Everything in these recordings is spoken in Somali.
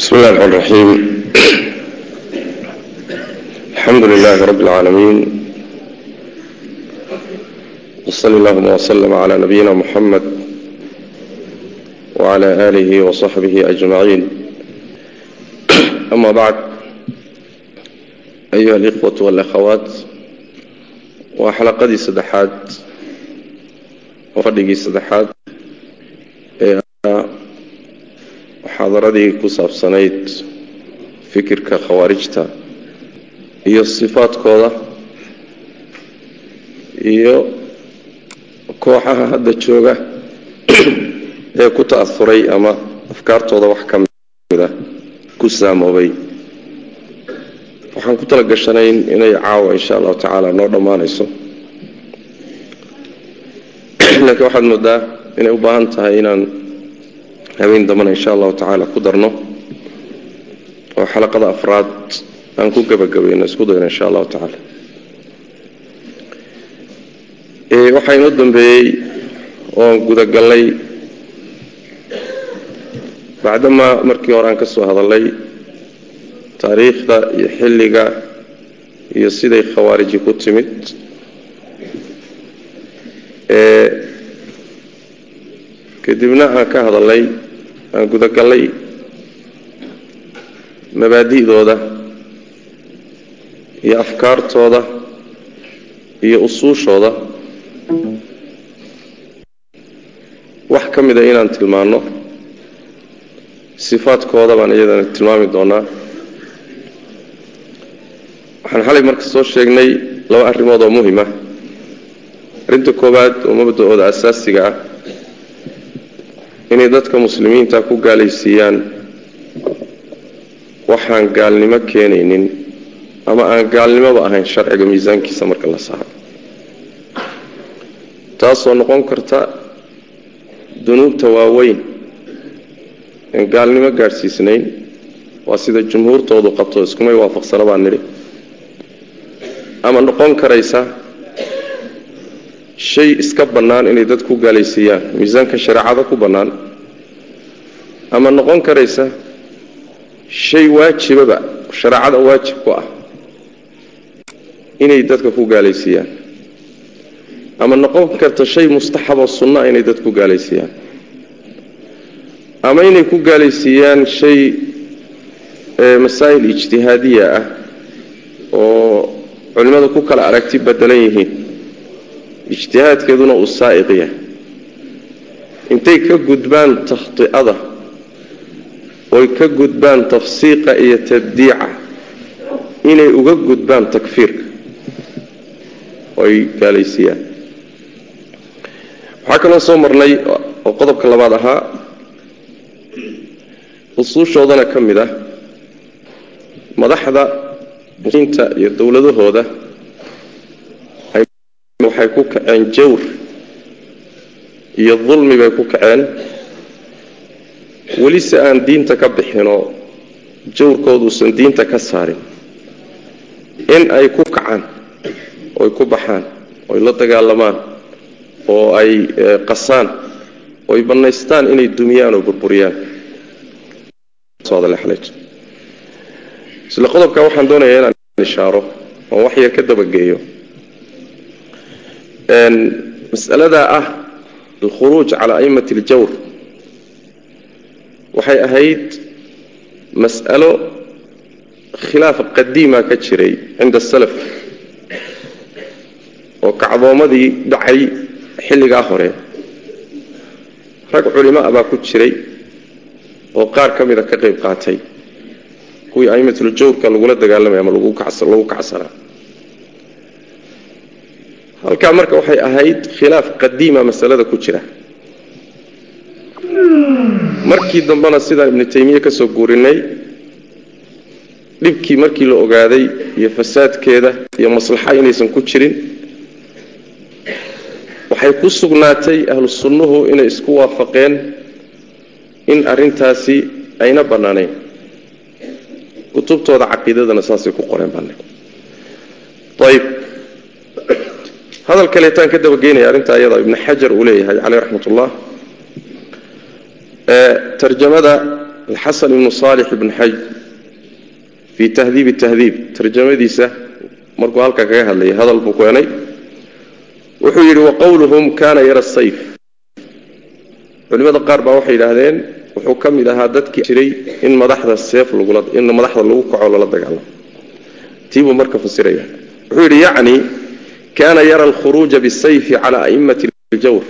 بسم الله الرحمن الرحيم الحمد لله رب العالمين وصلى اللهم وسلم على نبينا محمد وعلى آله وصحبه أجمعين أما بعد أيها الإخوة والأخوات وحلقة سدحات وفرقي سدحات muxaadaradii ku saabsanayd fikirka khawaarijta iyo sifaadkooda iyo kooxaha hadda jooga ee ku ta'asuray ama afkaartooda wax ka mida ku saamoobay. Waxaan ku tala gashanayn inay caawa insha allahu tacaala noo dhammaanayso. Laakiin waxaad moodaa inay u baahan tahay inaan habeen dambana insha allahu tacaala ku darno. Oo xalaqada afraad aan ku gebagabayno isku dayno insha allahu tacaala waxaa inoo dambeeyey oon gudagallay bacdamaa markii hore aan ka soo hadallay taariikhda iyo xilliga iyo siday khawaariji ku timid kadibna aan ka hadalnay aan gudagallay mabaadi'dooda iyo afkaartooda iyo usuushooda. Wax ka mida inaan tilmaanno sifaadkooda baan iyadana tilmaami doonaa. Waxaan xalay marka soo sheegnay laba arrimood oo muhima. Arrinta koowaad oo mabda-ooda asaasiga ah inay dadka muslimiinta ku gaalaysiiyaan. Waxaan gaalnimo keenaynin ama aan gaalnimoba ahayn sharciga miisaankiisa marka la saaro. Taasoo noqon karta dunuubta waaweyn aan gaalnimo gaadhsiisnayn. Waa sida jumhuurtoodu qabto iskumay waafaqsana baan nidhi. Ama noqon karaysa shay iska bannaan inay dad ku gaalaysiiyaan miisaanka shareecada ku bannaan ama noqon karaysa shay waajibaba shareecada waajib ku ah inay dadka ku gaalaysiiyaan. Ama noqon karta shay mustaxaboo sunna inay dad ku gaalaysiiyaan. Ama inay ku gaalaysiiyaan shay masaa'il ijtihaadiya ah oo culimmadu ku kala aragti badelan yihiin ijtihaadkeeduna uu saa'iq yahay. Intay ka gudbaan takhti'ada oy ka gudbaan tafsiiqa iyo tabdiica inay uga gudbaan takfiirka oy gaalaysiiyaan waxaa kaloo soo marnay oo qodobka labaad ahaa usuushoodana ka mid ah madaxda muslimiinta iyo dowladahooda waxay ku kaceen jawr iyo dulmi bay ku kaceen. Weli se aan diinta ka bixinoo jawrkooduusan diinta ka saarin. In ay ku kacaan oy ku baxaan oy la dagaalamaan oo ay qasaan oy bannaystaan inay dumiyaan oo burburiyaan. Isla qodobka waxaan doonayaa inaan ishaaro oo wax yar ka dabageeyo mas'aladaa ah alkhuruuj calaa a'immati aljawr waxay ahayd mas'alo khilaaf qadiima ka jiray cinda asalaf oo kacdoomadii dhacay xilligaa hore. Rag culimo ah baa ku jiray oo qaar ka mida ka qayb qaatay. Kuwii a'immatulajawrka lagula dagaalamay ama lagu kacsanaa halkaa marka waxay ahayd khilaaf qadiima masalada ku jira. Markii dambena sidaan ibnu taymiye ka guurinay dhibkii markii la ogaaday iyo fasaadkeeda iyo maslaxa inaysan ku jirin waxay ku sugnaatay ahlu sunnuhu inay isku waafaqeen in arrintaasi ayna bannaanayn. Kutubtooda caqiidadana saasay ku qoreen banne ayb hadal kaleetaan ka dabageynaya arrinta ayada ibnu xajar uu leeyahay caleyh raxmat ullah tarjamada alxasan ibnu saalix ibn xaj fii tahdiibi tahdiib tarjamadiisa markuu halkaa kaga hadlayay hadal buu keenay wuxuu yidhi waqowluhum kaana yara sayf culimada qaar baa waxay yidhaahdeen wuxuu ka mid ahaa dadkii jiray in madaxda seef in madaxda lagu kaco lala dagaalamo. Tiibuu marka fasiraya. Wuxuu yidhi yacni kaana yara alkhuruuja bisayfi cala a'immati ljawr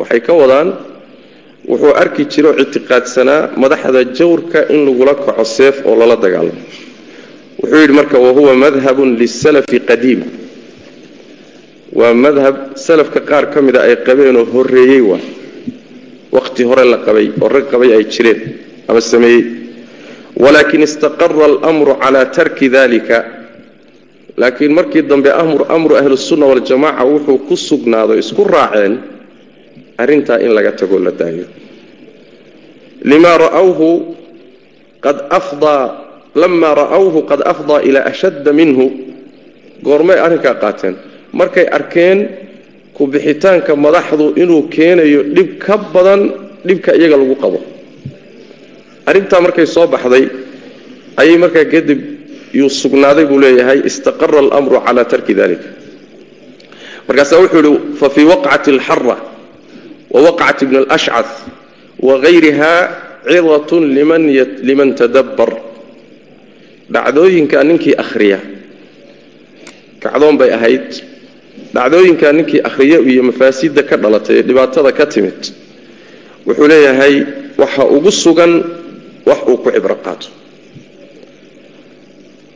waxay ka wadaan wuxuu arki jiro ictiqaadsanaa madaxda jawrka in lagula kaco seef oo lala dagaalamo. Wuxuu yidhi marka wahuwa madhabun lisalafi qadiim. Waa madhab salafka qaar ka mida ay qabeenoo horreeyey waa. Waqti hore la qabay oo rag qabay ay jireen ama sameeyey. Walaakin istaqara almru calaa tarki dalika laakiin markii dambe amru ahlusunna waljamaca wuxuu ku sugnaado isku raaceen arrintaa in laga tagoo la daayo. Lima ra'awhu qad afdaa lama ra'awhu qad afdaa ilaa ashadda minhu. Goormay arrinkaa qaateen. Markay arkeen kubixitaanka madaxdu inuu keenayo dhib ka badan dhibka iyaga lagu qabo. Arrintaa markay soo baxday ayay markaa kadib yuu sugnaaday buu leeyahay istaqara almru calaa tarki dalika markaasaa wuxuu yihi fa fii waqcati alxara wa waqcati bni alashcad wagayriha cidatun liman tadabbar. Dhacdooyinka ninkii akhriya kacdoon bay ahayd. Dhacdooyinka ninkii akhriya iyo mafaasida ka dhalatay ee dhibaatada ka timid wuxuu leeyahay waxa ugu sugan wax uu ku cibro qaato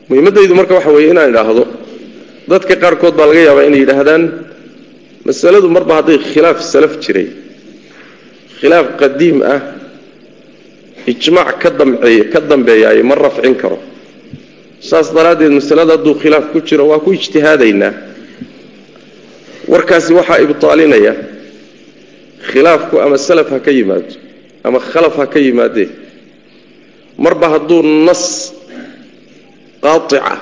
muhiimaddaydu marka waxa weeye inaan idhaahdo dadka qaarkood baa laga yaabaa inay yidhaahdaan masaladu marba hadday khilaaf salaf jiray khilaaf qadiim ah ijmaac ka damceey ka dambeeyaay ma rafcin karo. Saas daraaddeed masalada hadduu khilaaf ku jiro waa ku ijtihaadaynaa. Warkaasi waxaa ibtaalinaya khilaafku ama salaf ha ka yimaado ama khalaf ha ka yimaadee marba hadduu nas qaatica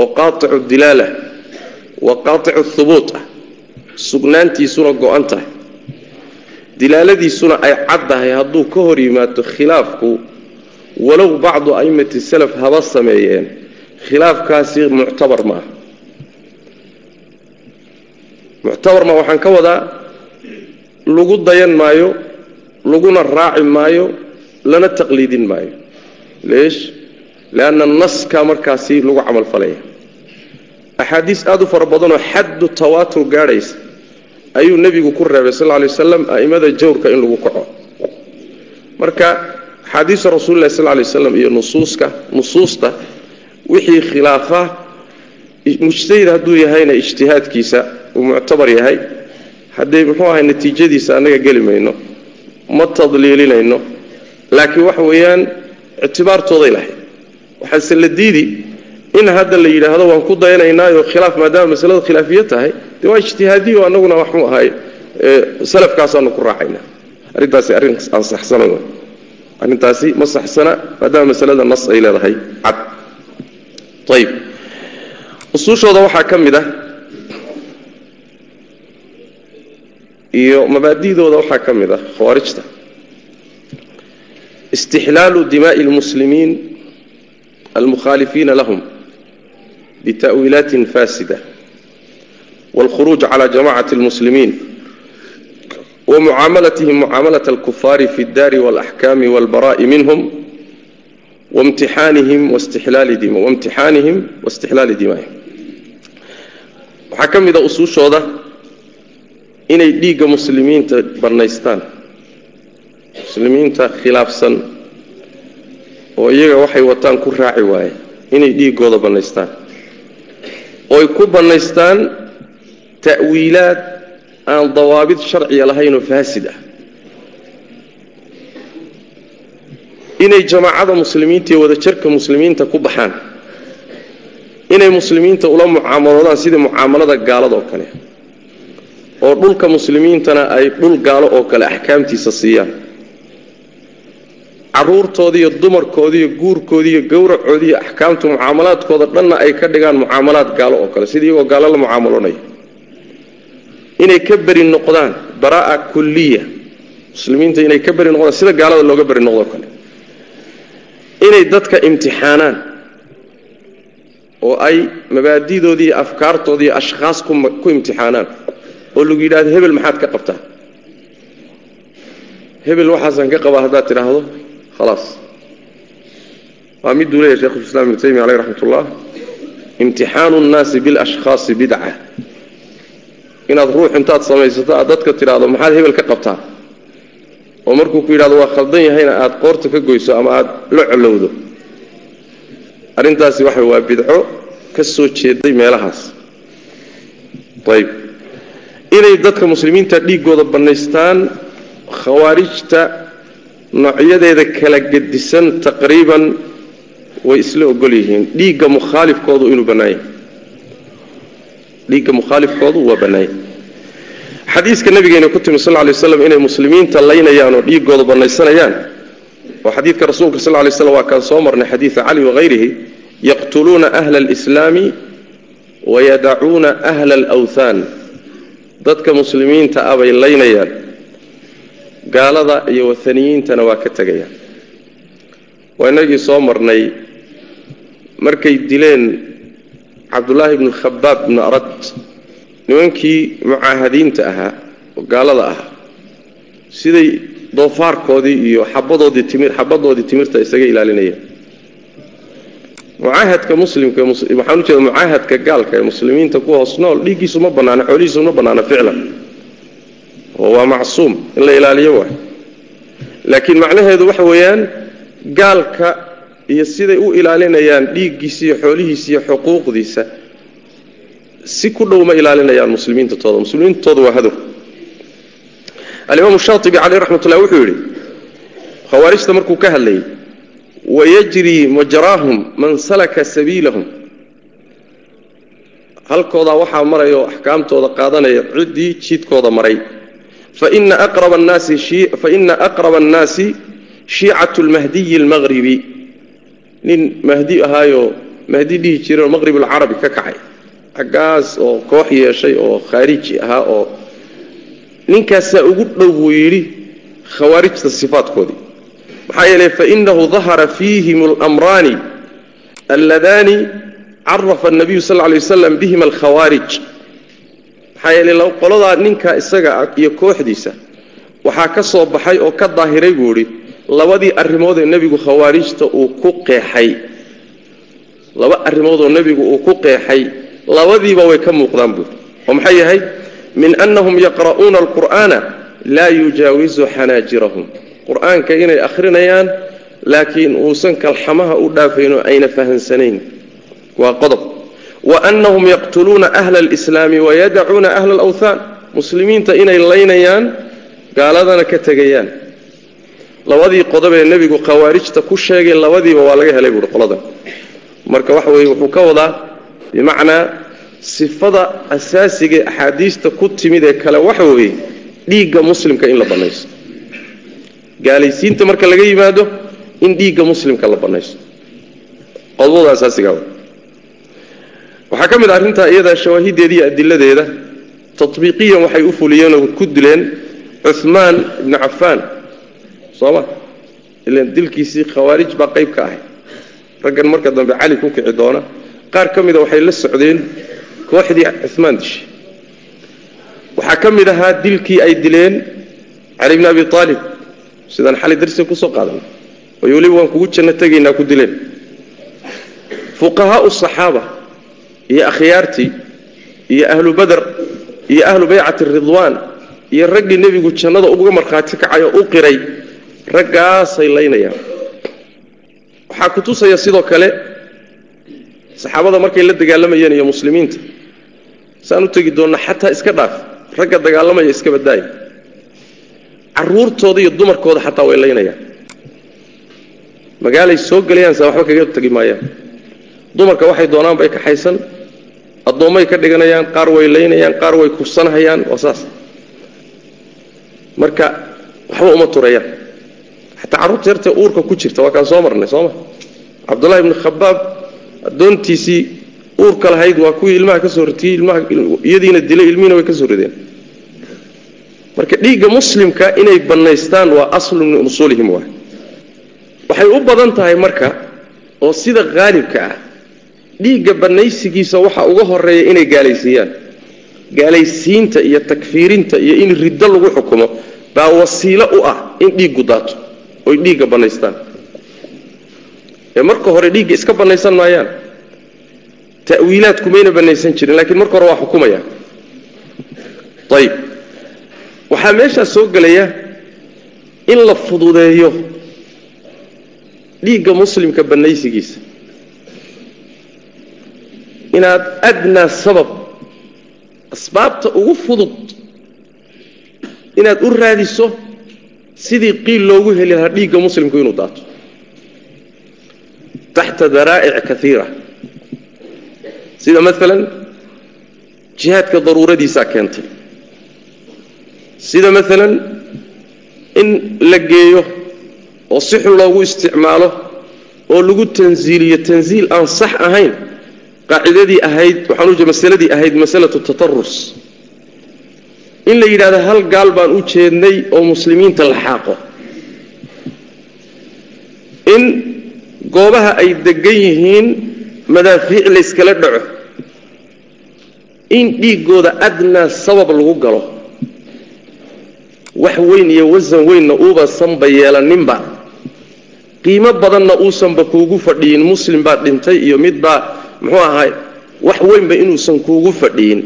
oo qaaticu dilaala wa qaaticu hubuut ah sugnaantiisuna go-an tahay. Dilaaladiisuna ay caddahay hadduu ka hor yimaado khilaafku walow bacdu a'immati salaf haba sameeyeen khilaafkaasi muctabar ma ah muctabar ma waxaan ka wadaa lagu dayan maayo laguna raaci maayo lana taqliidin maayo. Leesh lianna naska markaasi lagu camalfalaya axaadiis aada u fara badanoo xaddu tawaatur gaadhaysa ayuu nebigu ku reebay sal lla lay waslam a'immada jawrka in lagu kaco marka axaadiista rasuulilahi sal lay waslam iyo nusuuska nusuusta wixii khilaafa mujtahid hadduu yahayna ijtihaadkiisa uu muctabar yahay haddee muxuu ahay natiijadiisa annaga geli mayno ma tadliilinayno laakiin waxa weeyaan ictibaartooday lahayd waxaase la diidi in hadda la yidhaahdo waan ku dayanaynaayo khilaaf maadaama masaladu khilaafiya tahay dee waa ijtihaadiyo annaguna waxuu ahay salafkaasaanu ku raacaynaa. Arrintaasi arrin aan saxsanayn arrintaasi ma saxsana maadaama masalada nas ay leedahay cad. Ayib usuushooda waxaa ka mid ah iyo mabaadidooda waxaa ka mid ah khawaarijta. Istixlaalu dimaa'i اlmuslimiin almukhaalifiina lahum bita'wiilaatin faasida wاlkhuruuj cala jamacati اlmuslimiin wamucaamalatihim mucaamalaة اlkufaari fi اddaari wاlaxkaami wاlbaraa'i minhum wamtixaanihim wamtixaanihim waistixlaali dimaa'ihim waxaa ka mid a usuushooda inay dhiigga muslimiinta bannaystaan muslimiinta khilaafsan oo iyaga waxay wataan ku raaci waaye inay dhiiggooda bannaystaan. Ooy ku bannaystaan ta'wiilaad aan dawaabid sharciya lahaynoo faasid ah. Inay jamaacada muslimiinta iyo wadajarka muslimiinta ku baxaan. Inay muslimiinta ula mucaamaloodaan sidii mucaamalada gaalada oo kale. Oo dhulka muslimiintana ay dhul gaalo oo kale axkaamtiisa siiyaan caruurtoodiiyo dumarkoodiiyo guurkoodiiyo gowracoodiiyo axkaamta mucaamalaadkooda dhanna ay ka dhigaan mucaamalaad gaalo oo kale. Sida iyagoo gaalo la mucaamaloonaya. Inay ka beri noqdaan baraa'a kulliya. Muslimiinta inay ka beri noqdaan sida gaalada looga beri noqdoo kale. Inay dadka imtixaanaan oo ay mabaadidoodii iyo afkaartoodii ashkhaas ku imtixaanaan oo lagu yidhahdo hebel maxaad ka qabtaa? Hebel waxaasaan ka qabaa haddaad tidhaahdo khalaas waa miduu leeyahy shekhulislaam ibnu taymiya aleyh raxmat ullah imtixaanu nnaasi bilashkhaasi bidca inaad ruux intaad samaysato aad dadka tidhaahdo maxaad hebel ka qabtaa oo markuu ku yidhahdo waa khaldan yahayna aad qoorta ka goyso ama aad la colowdo arrintaasi waxa waa bidco ka soo jeeday meelahaas ayb inay dadka muslimiinta dhiiggooda bannaystaan khawaarijta noocyadeeda kala gedisan taqriiban way isla ogol yihiin. Dhiigga mukhaalifkoodu inuu bannaanya dhiigga mukhaalifkoodu waa bannaanya xadiiska nabigeena ku timi sal ly waslam inay muslimiinta laynayaan oo dhiiggooda bannaysanayaan oo xadiidka rasuulka sal lay slam waa kaan soo marnay xadiida cali wahayrihi yaqtuluuna ahla alislaami wayadacuuna ahla alawthaan dadka muslimiinta ah bay laynayaan gaalada iyo wathaniyiintana waa ka tegayaan waa inagii soo marnay markay dileen cabdullaahi ibnu khabaab ibnu arad nimankii mucaahadiinta ahaa oo gaalada ahaa. Siday doofaarkoodii iyo xabadoodii timir xabadoodii timirta isaga ilaalinayeen mucaahadka muslimka waxaan ujeeda mucaahadka gaalka ee muslimiinta ku hoos nool dhiiggiisu ma bannaana xoolihiisu ficlan oo waa macsuum in la ilaaliyo waay. Laakiin macnaheedu waxa weeyaan gaalka iyo siday u ilaalinayaan dhiiggiisa iyo xoolihiisa iyo xuquuqdiisa si ku dhow ma ilaalinayaan muslimiintatooda muslimiintatooda waa hadow alimaamu shaatibi caleyh raxmatullah wuxuu yidhi khawaarijta markuu ka hadlayay wayajrii majraahum man salaka sabiilahum. Halkoodaa waxaa maraya oo axkaamtooda qaadanaya ciddii jidkooda maray faina aqraba annaasi shiicatu lmahdiyi almaqribi nin mahdi ahaayoo mahdi dhihi jirayoo maqrib alcarabi ka kacay xaggaas oo koox yeeshay oo khaariji ahaa oo ninkaasaa ugu dhow buu yidhi khawaarijta sifaadkoodii maxaa yeelay fainahu dahara fiihim alamraani alladaani carafa anabiyu sal lay waslam bihima alkhawaarij maxaa yeelay qoladaa ninka isaga ah iyo kooxdiisa waxaa ka soo baxay oo ka daahiray buu idhi labadii arrimood ee nebigu khawaarijta uu ku qeexay. Laba arrimoodoo nebigu uu ku qeexay labadiiba way ka muuqdaan buuri oo maxay yahay? Min annahum yaqra'uuna alqur'aana laa yujaawisu xanaajirahum qur'aanka inay akhrinayaan laakiin uusan kalxamaha u dhaafaynoo ayna fahansanayn. Waa qodob wa annahum yaqtuluuna ahla alislaami wayadacuuna ahla alawthaan muslimiinta inay laynayaan gaaladana ka tegayaan labadii qodob ee nebigu khawaarijta ku sheegay labadiiba waa laga helay buuhi qoladan marka waxa weeye wuxuu ka wadaa bimacnaa sifada asaasigae axaadiista ku timid ee kale waxa weeye dhiigga muslimka in la bannaysto gaalaysiinta marka laga yimaado in dhiigga muslimka la bannaysto qodobada asaasiga waxaa ka mid a arrintaa iyadaa shawaahideeda iyo adiladeeda tatbiiqiyan waxay u fuliyeenoo ku dileen cuhmaan ibnu cafaan sooma ilan dilkiisii khawaarij baa qayb ka ahay. Raggan marka dambe cali ku kici doona. Qaar ka mida waxay la socdeen kooxdii cumaan dishay waxaa ka mid ahaa dilkii ay dileen cali bni abi aalib sidaan xali darsiga ku soo qaadanay oy weliba waan kugu janno tegaynaa ku dileen. Fuqahaau saxaaba iyo akhyaartii iyo ahlu bader iyo ahlu baycati ridwaan iyo raggii nebigu jannada uga markhaati kacay oo u qiray raggaasay laynayaan. Waxaa ku tusaya sidoo kale saxaabada markay la dagaalamayeen iyo muslimiinta. Saan u tegi doonna xataa iska dhaaf ragga dagaalamaya iska badaaya caruurtooda iyo dumarkooda xataa way laynayaan. Magaalay soo gelayaan sa waxba kaga tegi maayaan. Dumarka waxay doonaan bay kaxaysan addoommay ka dhiganayaan qaar way laynayaan qaar way kursanhayaan waa saas. Marka waxba uma turayaan. Xataa carruurta yartee uurka ku jirta waa kaan soo marnay sooma cabdullahi ibnu khabaab addoontiisii uurka lahayd waa kuwii ilmaha ka soo ritiyey ilmaha iyadiina dilay ilmihiina way ka soo rideen. Marka dhiigga muslimka inay bannaystaan waa aslu min usuulihim waay waxay u badan tahay marka oo sida qaalibka ah dhiigga bannaysigiisa waxa uga horreeya inay gaalaysiiyaan. Gaalaysiinta iyo takfiirinta iyo in riddo lagu xukumo baa wasiilo u ah in dhiiggu daato oy dhiigga bannaystaan. Ee marka hore dhiigga iska bannaysan maayaan. Ta'wiilaad kumayna bannaysan jirin laakiin marka hore waa xukumaya. Ayib waxaa meeshaas soo gelaya in la fududeeyo dhiigga muslimka bannaysigiisa inaad adnaa sabab asbaabta ugu fudud inaad u raadiso sidii qiil loogu heli lahaa dhiigga muslimku inuu daato. Taxta daraa'ic kaiira sida maalan jihaadka daruuradiisaa keentay. Sida maalan in la geeyo oo si xun loogu isticmaalo oo lagu tansiiliyo tansiil aan sax ahayn qaacidadii ahayd waxaan masaladii ahayd masalatu tatarus in la yidhahdo hal gaal baan u jeednay oo muslimiinta la xaaqo. In goobaha ay degan yihiin madaafiic layskala dhaco. In dhiiggooda adnaa sabab lagu galo. Wax weyn iyo wasan weynna uuba sanba yeelaninba qiimo badanna uusanba kuugu fadhiyin muslim baa dhintay iyo midbaa muxuu ahaay wax weynba inuusan kuugu fadhiyin.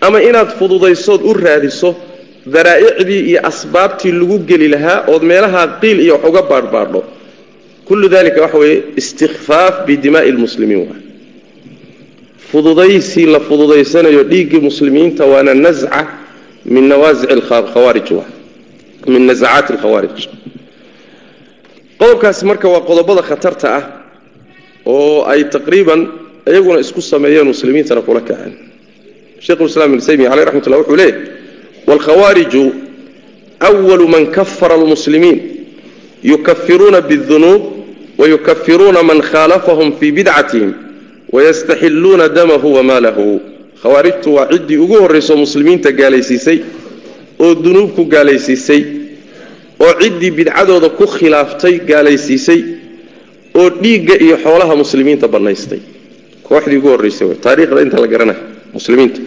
Ama inaad fududaysood u raadiso daraa'icdii iyo asbaabtii lagu geli lahaa ood meelaha qiil iyo wax uga baadhbaadho kullu dalika waxa weeye istikfaaf bidimaa'i lmuslimiin waa. Fududaysii la fududaysanayo dhiiggii muslimiinta waana nasca min nawaasic alkhawaarij waa. Min nasacaati alkhawaarij qodobkaasi marka waa qodobada khatarta ah oo ay taqriiban iyaguna isku sameeyeen muslimiintana kula kaceen sheikhulislaam ibn taymiya caleyh raxmat ullah wuxuu leeyahy waalkhawaariju awalu man kafara almuslimiin yukafiruuna biاdunuub wayukafiruuna man khaalafahum fii bidcatihim wayastaxilluuna damahu wamaalahu khawaarijtu waa ciddii ugu horrayso muslimiinta gaalaysiisay oo dunuub ku gaalaysiisay oo ciddii bidcadooda ku khilaaftay gaalaysiisay oo dhiigga iyo xoolaha muslimiinta bannaystay kooxdii ugu horraysay wey taariikhda inta la garanayo muslimiinta.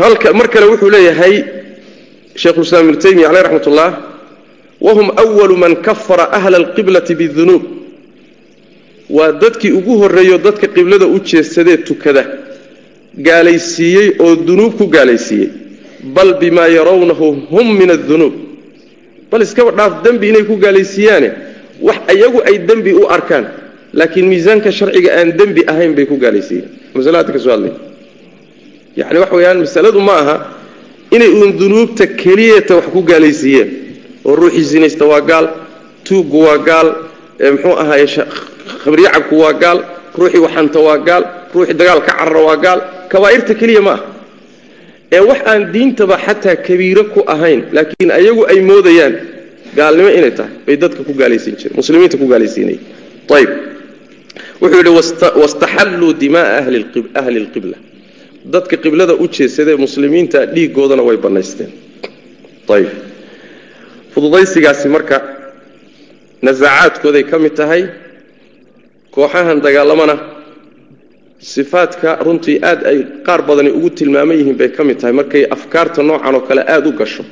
Halka mar kale wuxuu leeyahay sheikhulislaam ibnu taymiya caleyh raxmat ullah wahum walu man kafara ahla alqiblati bidunuub waa dadkii ugu horreeyo dadka qiblada u jeesadee tukada. Gaalaysiiyey oo dunuub ku gaalaysiiyey. Bal bimaa yarawnahu hum min adunuub bal iskaba dhaaf dembi inay ku gaalaysiiyaane wax iyagu ay dembi u arkaan laakiin miisaanka sharciga aan dembi ahayn bay ku gaalaysiiyeen masalada ka soo hadlay yacni waxa weeyaan masaladu ma aha inay uun dunuubta keliyata wax ku gaalaysiiyeen oo ruuxii sinaysta waa gaal tuuggu waa gaal muxuu ahaaye khabriyacabku waa gaal ruuxii waxanta waa gaal ruuxii dagaal ka carara waa gaal kabaa'irta keliya ma ah ee wax aan diintaba xataa kabiiro ku ahayn laakiin ayagu ay moodayaan gaalnimo inay tahay bay dadka ku gaalaysiin jireen muslimiinta ku gaalaysiinaya ayib wuxuu yidhi wastaxalluu dimaaa ahli lqibla. Dadka qiblada u jeesadee muslimiinta dhiigoodana way bannaysteen. Ayib fududaysigaasi marka nasacaadkooday ka mid tahay kooxahan dagaalamana sifaadka runtii aad ay qaar badani ugu tilmaaman yihiin bay ka mid tahay. Markay afkaarta noocan oo kale aada u gasho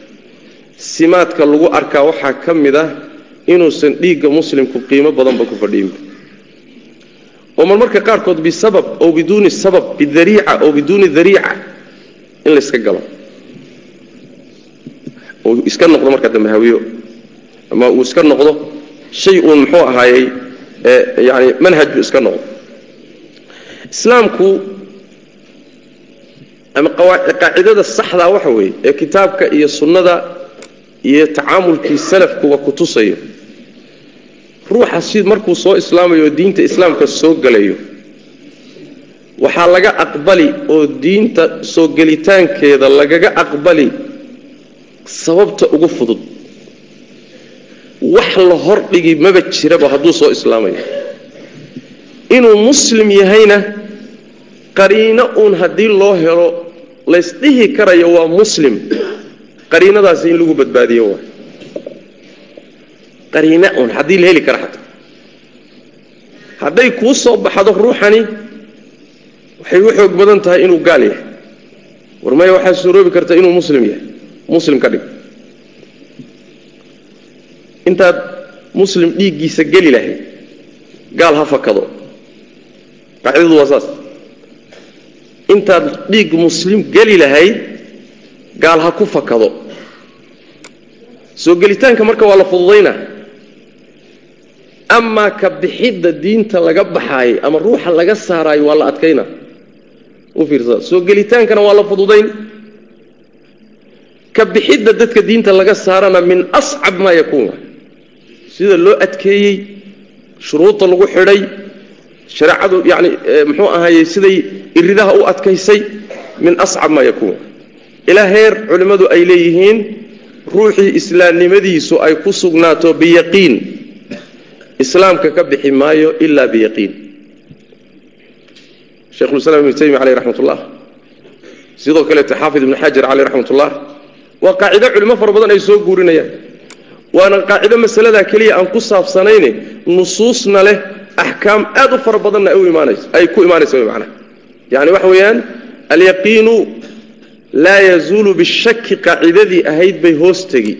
simaadka lagu arkaa waxaa ka mid ah inuusan dhiigga muslimku qiimo badanba ku fadhiinba oo marmarka qaarkood bisabab oo biduuni sabab bidariica oo biduuni dariica in layska galo. Uu iska noqdo marka dambe hawiyo ama uu iska noqdo shay uun muxuu ahaayey yani manhaj buu iska noqdo. Islaamku ama qaacidada saxdaa waxa weeye ee kitaabka iyo sunnada iyo tacaamulkii salafkuba ku tusayo ruuxa si markuu soo islaamayo oo diinta islaamka soo gelayo waxaa laga aqbali oo diinta soo gelitaankeeda lagaga aqbali sababta ugu fudud. Wax la hordhigi maba jiraba hadduu soo islaamayo. Inuu muslim yahayna qariino uun haddii loo helo laysdhihi karayo waa muslim. Qariinadaasi in lagu badbaadiyo waay qariina un haddii la heli kara xataa. Hadday kuu soo baxdo ruuxani waxay u xoog badan tahay inuu gaal yahay. War maya waxaa suuroobi karta inuu muslim yahay. Muslim ka dhig. Intaad muslim dhiiggiisa geli lahayd gaal ha fakado. Qaacidadu waa saas. Intaad dhiig muslim geli lahayd gaal ha ku fakado. Soo gelitaanka marka waa la fududaynaa amaa ka bixidda diinta laga baxaayo ama ruuxa laga saaraayo waa la fiirsada soo gelitaankana waa la fududayn. Ka bixidda dadka diinta laga saarana min ascab maa yakuun. Sida loo adkeeyey shuruudda lagu xidhay shareecadu yani muxuu ahaayey siday iridaha u adkaysay min ascab maa yakuun. Ilaa heer culimmadu ay leeyihiin ruuxii islaamnimadiisu ay ku sugnaato biyaqiin islaamka ka bixi maayo ilaa biyaqiin. Shekhulislaam ibnu taymiya caleyh raxmat sidoo kaleeto xaafid ibnu xajar caleyh raxmat waa qaacido culimo fara badan ay soo guurinayaan. Waana qaacido masaladaa keliya aan ku saabsanayne nusuusna leh axkaam aad u fara badanna ay ku imaanaysa mana yani waxa weeyaan alyaqiinu laa yazuulu bishaki qaacidadii ahayd bay hoos tegi.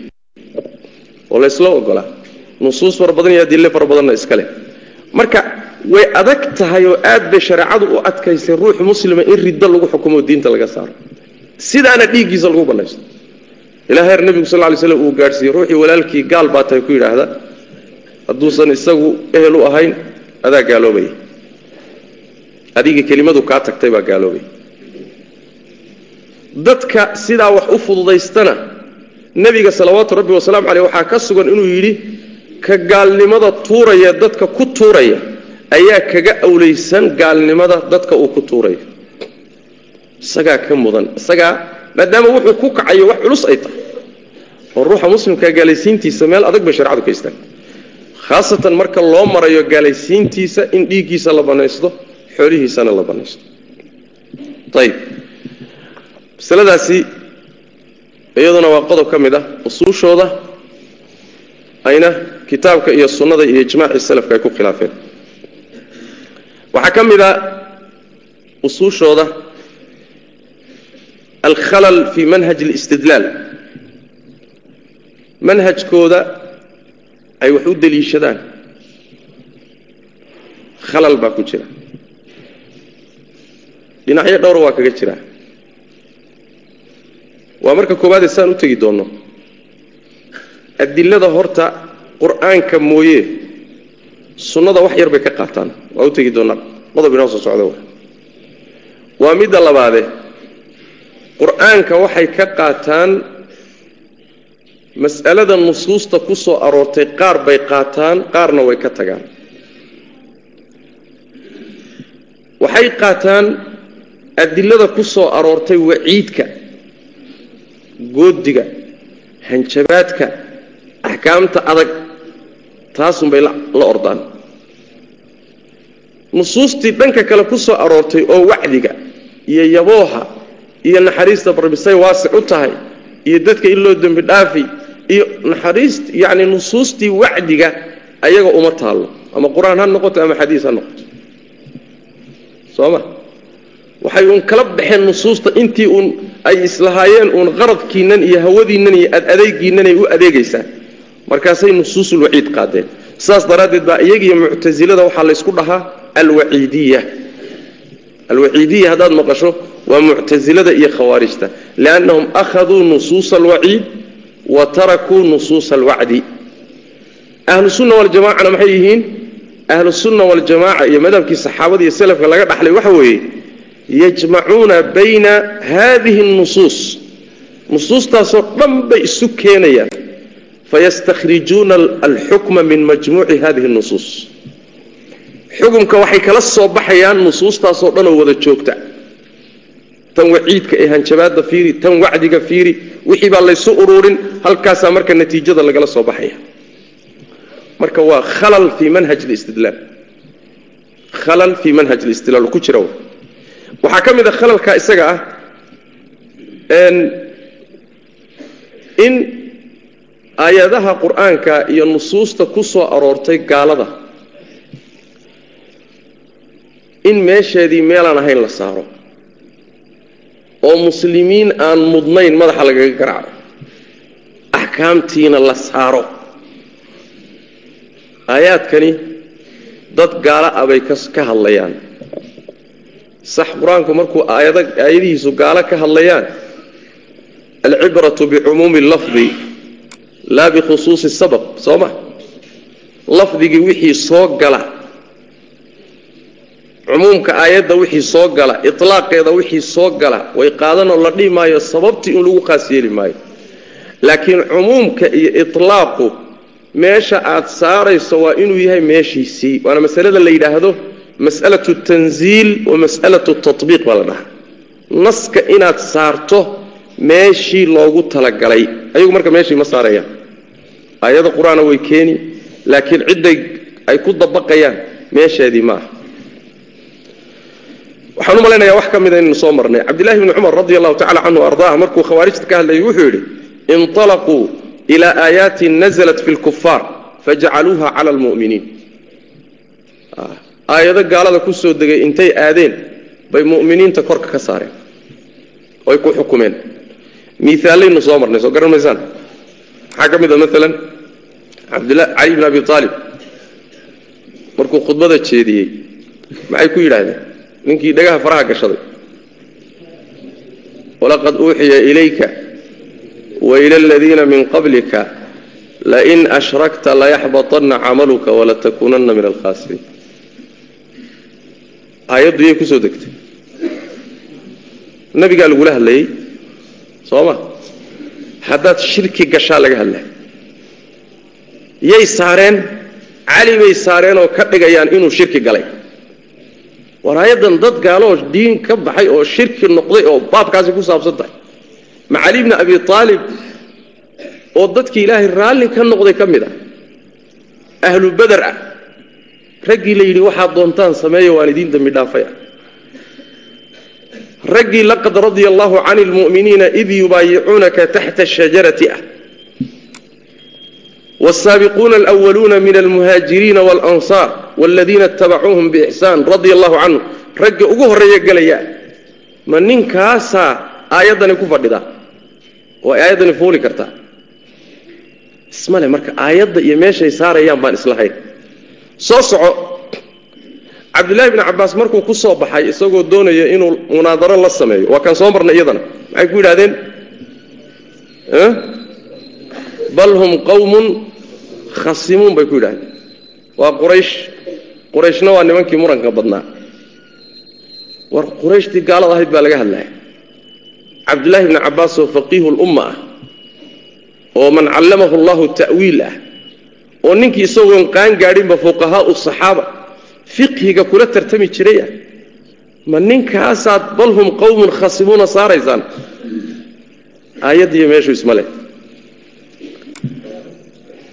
Oo laysla ogolaa nusuus fara badan iyo adille fara badanna iskale. Marka way adag tahay oo aad bay shareecadu u adkaysay ruux muslima in riddo lagu xukumo diinta laga saaro. Sidaana dhiiggiisa lagu bannaysto ilaa heer nebigu sal lay slam uu gaadhsiiyey ruuxii walaalkii gaal baa ku yidhaahda hadduusan isagu ehel u ahayn adaa gaaloobaya adiga kelimadu kaa tagtay baa gaaloobaya dadka sidaa wax u fududaystana nebiga salawaatu rabbi wasalaamu caleyh waxaa ka sugan inuu yidhi ka gaalnimada tuuraya dadka ku tuuraya ayaa kaga awlaysan gaalnimada dadka uu ku tuurayo. Isagaa ka mudan isagaa maadaama wuxuu ku kacayo wax culus ay tahay oo ruuxa muslimkaa gaalaysiintiisa meel adag bay sharecadu ka istaan khaasatan marka loo marayo gaalaysiintiisa in dhiiggiisa la bannaysto xoolihiisana la bannaysto ayib masaladaasi iyaduna waa qodob ka mid ah usuushooda ayna kitaabka iyo sunnada iyo ijmaacii salafka ay ku khilaafeen. Waxaa ka mid a usuushooda alkhalal fi manhaj alistidlaal manhajkooda ay wax u deliishadaan. Khalal baa ku jira. Dhinacyo dhowra waa kaga jira. Waa marka koowaadee saan u tegi doonno adilada horta qur'aanka mooye sunnada wax yar bay ka qaataan. Waa u tegi doonnaa qodob inoo soo socda waa. Midda labaade. Qur'aanka waxay ka qaataan mas'alada nusuusta ku soo aroortay qaar bay qaataan qaarna way ka tagaan. Waxay qaataan adilada ku soo aroortay waciidka goodiga hanjabaadka axkaamta adag taasunbay la ordaan. Nusuustii dhanka kale ku soo aroortay oo wacdiga iyo yabooha iyo naxariista barbisay waasic u tahay iyo dadka in loo dembi dhaafi iyo naxariist yacni nusuustii wacdiga ayaga uma taallo. Ama qur'aan ha noqoto ama xadiis ha noqoto. Soo ma? Waxay uun kala baxeen nusuusta intii uun ay islahaayeen uun qaradkiinnan iyo hawadiinnan iyo adeegiinnanay u adeegaysaa markaasay nusuusul waciid qaadeen. Sidaas daraaddeed baa iyagiiyo muctasilada waxaa laysku dhahaa alwaciidiya alwaciidiya haddaad maqasho waa muctasilada iyo khawaarijta. Liannahum akhaduu nusuusa alwaciid wa tarakuu nusuusa alwacdi. Ahlu sunna waljamacana maxay yihiin? Ahlu sunna waljamaca iyo madhabkii saxaabada iyo selafka laga dhaxlay waxa weeye yajmacuuna bayna haadihi nusuus. Nusuustaasoo dhan bay isu keenayaan fayastakhrijuuna alxukma min majmuuci hadihi nusuus xukumka waxay kala soo baxayaan nusuustaasoo dhanoo wada joogta tan waciidka ee hanjabaadda fiiri tan wacdiga fiiri wixii baa laysu uruurin halkaasaa marka natiijada lagala soo baxaya marka waa khalal fii manhaj listidlaal khalal fii manhaj listidlaal ku jira waxaa ka mid a khalalka isaga ah in aayadaha qur'aanka iyo nusuusta ku soo aroortay gaalada. In meesheedii meelaan ahayn la saaro. Oo muslimiin aan mudnayn madaxa lagaga garaaco axkaamtiina la saaro. Aayaadkani dad gaalo ah bay ka hadlayaan. Sax qur'aanku markuu aayadihiisu gaalo ka hadlayaan alcibratu bicumuumi lafdi laa bikhusuusi sabab soo ma lafdigii wixii soo gala. Cumuumka aayadda wixii soo gala ilaaqeeda wixii soo gala way qaadanoo la dhihi maayo sababtii in lagu qaas yeeli maayo. Laakiin cumuumka iyo ilaaqu meesha aad saarayso waa inuu yahay meeshiisii waana masalada la yidhaahdo mas'alatu tanziil wa mas'alatu tabiiq baa la dhahaa. Naska inaad saarto meeshii loogu talagalay. Ayagu marka meeshii ma saarayaan aayada qur'aana way keeni laakiin cidday ay ku dabaqayaan meesheedii ma aha waxaan u wax ka mida inaynu soo marnay. Cabdillahi bni cumar radi allahu tacala canhu ardaah markuu khawaarijta ka hadlayay wuxuu yidhi inطalaquu ilaa aayaatin naزlat fi lkufaar fajacaluuha cala almu'miniin. Aayado gaalada ku soo degay intay aadeen bay mu'miniinta korka ka saareen oy ku xukumeen. Miaalaynu soo marnay soo garan maysaan maxaa ka mid a maalan cabdla cali bn abi aalib markuu khudbada jeediyey maxay ku yidhaahdeen? Ninkii dhagaha faraha gashaday. Walaqad uuxiya ilayka waila aladiina min qablika lain ashrakta layaxbaطana camaluka walatakuunana min alkhaasiriin aayaddu yay ku soo degtay. Nabigaa lagula hadlayey soo ma haddaad shirki gashaa laga hadlay. Yay saareen cali bay saareen oo ka dhigayaan inuu shirki galay. War aayaddan dad gaaloo diin ka baxay oo shirki noqday oo baabkaasi ku saabsan tahay ma cali bni abi aalib oo dadkii ilaahay raalli ka noqday ka mid ah ahlu beder ah raggii la yidhi waxaad doontaan sameeya waan idiin dembi dhaafay ah raggii laqad radia allaahu can lmuminiina id yubaayicuunaka taxta shajarati ah. Wsaabiquuna alwaluuna min almuhaajiriina walansaar waladiina itabacuuhum biixsaan radia allahu canhu ragga ugu horreeya gelaya ma ninkaasaa aayaddani ku fadhidaa oo ay aayaddani fooli kartaa ismale marka aayadda iyo meeshay saarayaan baan islahayn soo soco cabdullaahi bni cabbaas markuu ku soo baxay isagoo doonaya inuu munaadaro la sameeyo. Waa kaan soo marnay iyadana. Maxay ku yidhahdeen bal hum qawmun khasimuun bay ku yidhahdeen waa quraysh. Qurayshna waa nimankii muranka badnaa. War qurayshtii gaalada ahayd baa laga hadlaya. Cabdullaahi bni cabbaas oo faqiihu lumma ah oo man callamahu allahu ta'wiil ah oo ninkii isagoon qaan gaadhinba fuqahaau saxaaba fiqhiga kula tartami jiray. Ah ma ninkaasaad bal hum qawmun khasimuuna saaraysaan? Aayaddiiyo meeshu isma leh.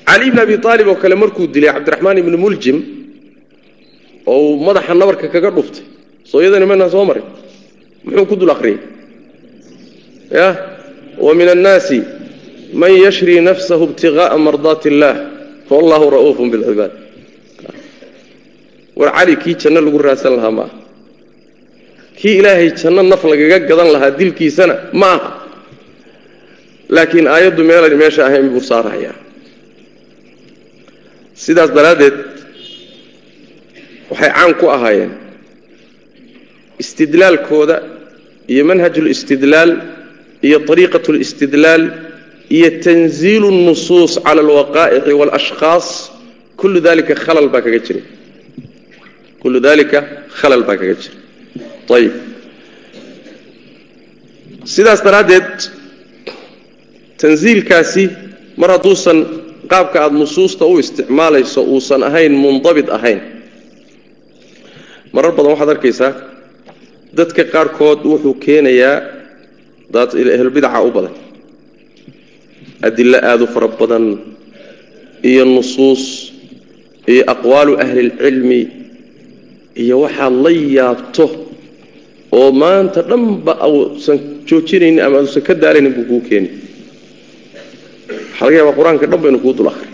Cali bni abi aalib oo kale markuu dilay cabdiraxmaan ibni muljim oo uu madaxa nabarka kaga dhuftay soo iyadani manaa soo marin. Muxuu ku dul akhriyey? Ya? Wa min annaasi man yashrii nafsahu ibtigaaa mardaati illaah wallahu ra'uufun bilcibaad war cali kii janno lagu raadsan lahaa ma aha kii ilaahay janno naf lagaga gadan lahaa dilkiisana ma aha laakiin aayaddu meelan meesha ahayn buu saarayaa. Sidaas daraaddeed waxay caan ku ahaayeen istidlaalkooda iyo manhajulistidlaal iyo ariiqatu listidlaal iyo tanziilu nusuus cala alwaqaa'ici waalashkhaas kullu dalika khalal baa kaga jira kullu dalika khalal baa kaga jira ayib sidaas daraaddeed tanziilkaasi mar hadduusan qaabka aada nusuusta u isticmaalayso uusan ahayn mundabit ahayn marar badan waxaad arkaysaa dadka qaarkood wuxuu keenayaa dad ehlulbidaca u badan adilo aada u fara badan iyo nusuus iyo aqwaalu ahlilcilmi iyo waxaad la yaabto oo maanta dhanba ausan joojinaynin ama ausan ka daalaynin buu kuu keeni waxaa laga yaabaa qur'aanka dhan ba inuu kuu dul akhriyo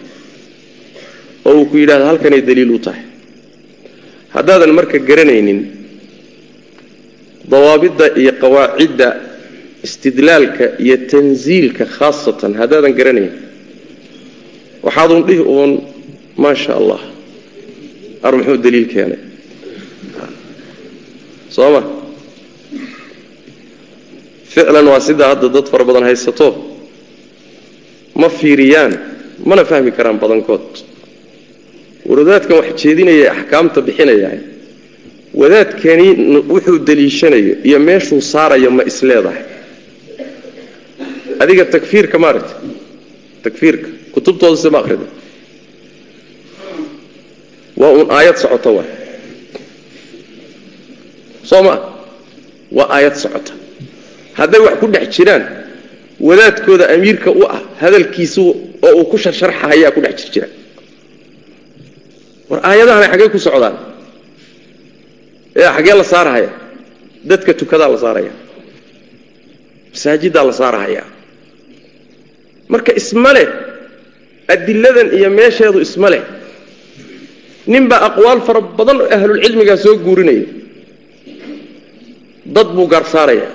oo uu ku yidhahdo halkanay daliil u tahay. Haddaadan marka garanaynin dawaabidda iyo qawaacidda istidlaalka iyo tansiilka khaasatan haddaadan garanayn waxaadun dhihi uun maa sha allah ar muxuu daliil keenay soo ma ficlan waa sidaa hadda dad fara badan haysato. Ma fiiriyaan mana fahmi karaan badankood. Wadaadkan wax jeedinaya axkaamta bixinaya. Wadaadkani wuxuu daliishanayo iyo meeshuu saarayo ma isleedahay adiga takfiirka maaragta takfiirka. Kutubtooda se ma akrida waa uun aayad socota waay soo maa waa aayad socota. Hadday wax ku dhex jiraan wadaadkooda amiirka u ah hadalkiisu oo uu ku sharsharxahayaa ku dhex jir jira. War aayadahana xaggey ku socdaan. Ee xaggee la saarahaya dadka tukadaa la saaraya. Masaajiddaa la saarahayaa marka isma leh adiladan iyo meesheedu isma leh ninbaa aqwaal fara badan oo ahlulcilmigaa soo guurinaya dad buu gaarsaaraya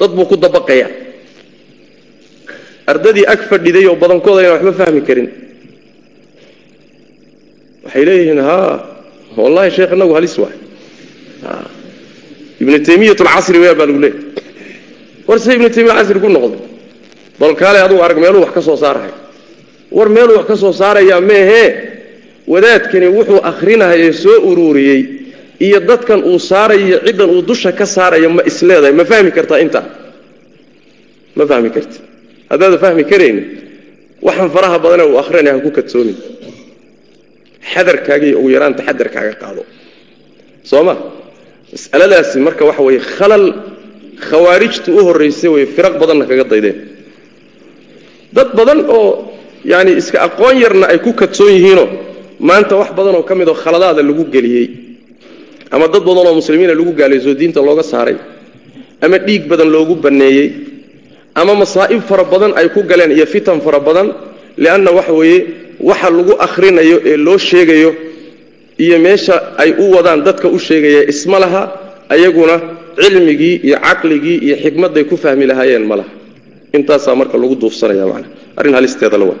dad buu ku dabaqaya. Ardadii ag fadhiday oo badankooda ayna waxba fahmi karin. Waxay leeyihiin ha wallahi sheekh inagu halis waay. Ibnu taymiyat alcasri waya baa lagu leeyay war se ibnu taymiya casri ku noqday. Bal kaale adugu arag meeluu wax ka soo saarahay. War meeluu wax ka soo saarayaa meehee? Wadaadkani wuxuu akhrinahaye soo ururiyey iyo dadkan uu saarayo ciddan uu dusha ka saarayo ma isleedahay ma fahmi kartaa intaa ma fahmi karti haddaada fahmi karaynin waxaan faraha badane uu akhrinaya ha ku kadsoomin xadarkaaga iyo ugu yaraan taxadarkaaga qaado. Soo ma? Mas'aladaasi marka waxa weeye khalal khawaarijtu u horraysay way firaq badanna kaga daydeen. Dad badan oo yaani iska aqoon yarna ay ku kadsoon yihiinoo maanta wax badan oo ka mid oo khaladaada lagu geliyey ama dad badan oo muslimiina lagu gaalayso diinta looga saaray ama dhiig badan loogu banneeyey ama masaa'ib fara badan ay ku galeen iyo fitan fara badan lianna waxa weeye waxa lagu akhrinayo ee loo sheegayo iyo meesha ay u wadaan dadka u sheegaya isma laha ayaguna cilmigii iyo caqligii iyo xikmadday ku fahmi lahaayeen ma laha. Intaasaa marka lagu duufsanaya man arrin halisteeda la waa.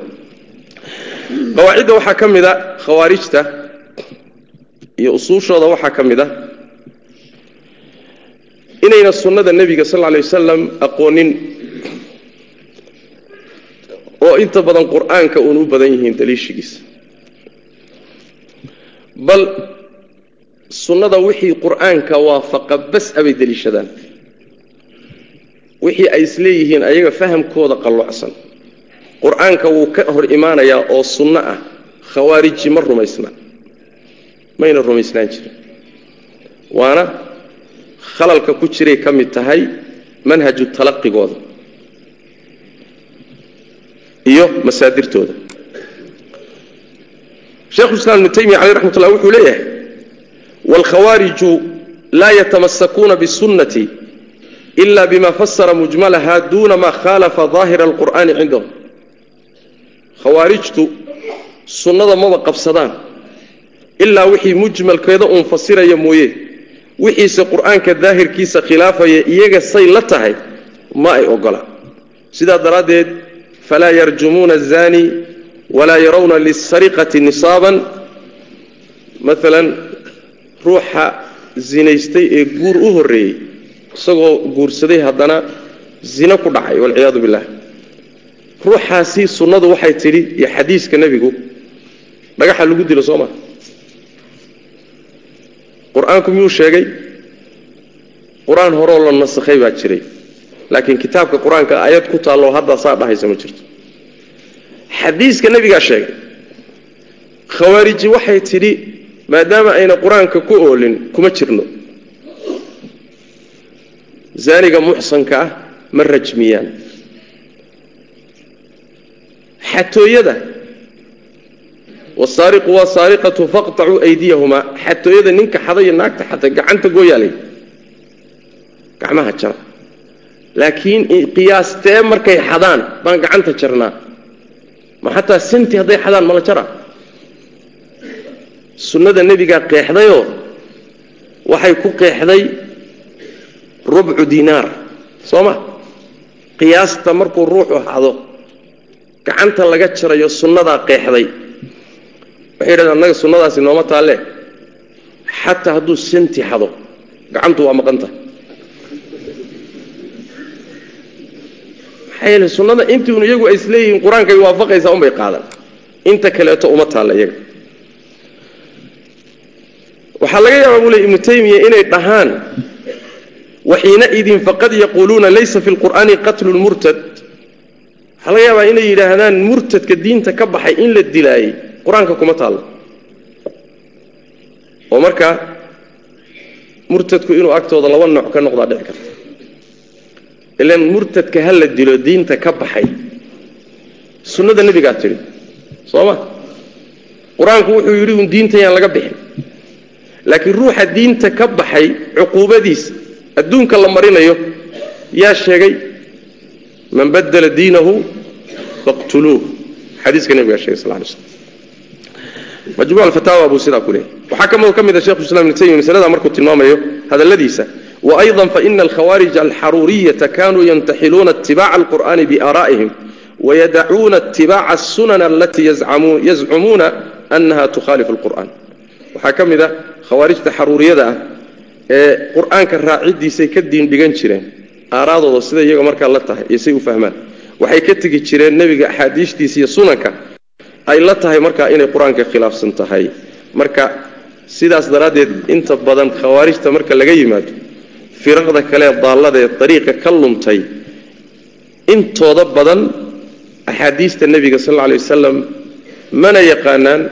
Qawaacidda waxaa ka mid a khawaarijta iyo usuushooda waxaa ka mid a inayna sunnada nebiga sal lla lay wasalam aqoonin oo inta badan qur'aanka uun u badan yihiin daliishigiisa. Bal sunnada wixii qur'aanka waafaqa bas abay deliishadaan wixii ay isleeyihiin ayaga fahamkooda qallocsan qur'aanka wuu ka hor imaanayaa oo sunno ah khawaariji ma rumaysna mayna rumaysnaan jirin. Waana khalalka ku jiray ka mid tahay manhaju talaqigooda iyo masaadirtooda. Shekhulislaam ibnu taymiya caleyh raxmat ullah wuxuu leeyahay waalkhawaariju laa yatamasakuuna bisunnati ila bima fasara mujmalaha duuna maa khaalafa daahira alqur'aani cindahum. Khawaarijtu sunnada maba qabsadaan ilaa wixii mujmalkeeda uun fasiraya mooye. Wixiise qur'aanka daahirkiisa khilaafaya iyaga say la tahay ma ay ogola. Sidaa daraaddeed falaa yarjumuuna azani walaa yarawna lisariqati nisaaban. Maalan ruuxa zinaystay ee guur u horreeyey isagoo guursaday haddana zino ku dhacay walciyaadu billah. Ruuxaasi sunnadu waxay tidhi iyo xadiiska nebigu dhagaxa lagu dilo soo maa qur'aanku miyuu sheegay? Qur'aan horoo la nasakhay baa jiray. Laakiin kitaabka qur'aanka aayad ku taalloo haddaa saa dhahaysa ma jirto. Xadiiska nebigaa sheegay. Khawaariji waxay tidhi maadaama ayna qur'aanka ku oolin kuma jirno. Zaaniga muxsanka ah ma rajmiyaan. Xatooyada wasaariqu wasaariqatu faqtacuu aydiyahumaa xatooyada ninka xadaiyo naagta xatay gacanta gooyaalay gacmaha jara. Laakiin qiyaastee markay xadaan baan gacanta jarnaa ma xataa santi hadday xadaan mala jara? Sunnada nebigaa qeexdayoo waxay ku qeexday rubcu dinaar. Soo ma? Qiyaasta markuu ruuxu hado gacanta laga jarayo sunnadaa qeexday waxay yidhahdeen annaga sunnadaasi nooma taalle. Xataa hadduu santi xado gacantu waa maqanta maxaa yeele sunnada intiun iyagu ay isleeyihiin qur'aankay waafaqaysaa unbay qaadan. Inta kaleeto uma taalla iyaga. Waxaa laga yaabaa buu le ibnu taymiya inay dhahaan waxiinaidin faqad yaquuluuna laysa fi lqur'aani qatlu lmurtad waxaa laga yaabaa inay yidhaahdaan murtadka diinta ka baxay in la dilaayey qur'aanka kuma taallo oo markaa murtadku inuu agtooda laba nooc ka noqdaa dhici karta. Ilan murtadka ha la dilo diinta ka baxay. Sunnada nebigaa tidhi soo ma? Qur'aanku wuxuu yidhi un diinta yaan laga bixin. Laakiin ruuxa diinta ka baxay cuquubadiisa adduunka la marinayo yaa sheegay man badala diinahu faqtuluuh. Xadiiska nebigaa sheegay sal lay slm majmuucalfataawa buu sidaa ku leehay waxaa ka mid a ah shekhuislam ibnu taymiya masalada markuu tilmaamayo hadalladiisa. Waayضa faina alkhawaarij alxaruuriyata kanuu yantaxiluuna itibaaca alqur'aani biaaraa'ihim wayadacuuna itibaaca asunana alatii yazcumuuna annaha tukhaalifu alqur'an waxaa ka mid a khawaarijta xaruuriyada ah ee qur'aanka raacidiisay ka diindhigan jireen. Aaraadooda siday iyaga markaa la tahay iyo say u fahmaan. Waxay ka tegi jireen nebiga axaadiistiisa iyo sunanka ay la tahay markaa inay qur'aanka khilaafsan tahay. Marka sidaas daraaddeed inta badan khawaarijta marka laga yimaado firaqda kale daallada ee dariiqa ka lumtay intooda badan axaadiista nebiga sal alla alay wasalam mana yaqaanaan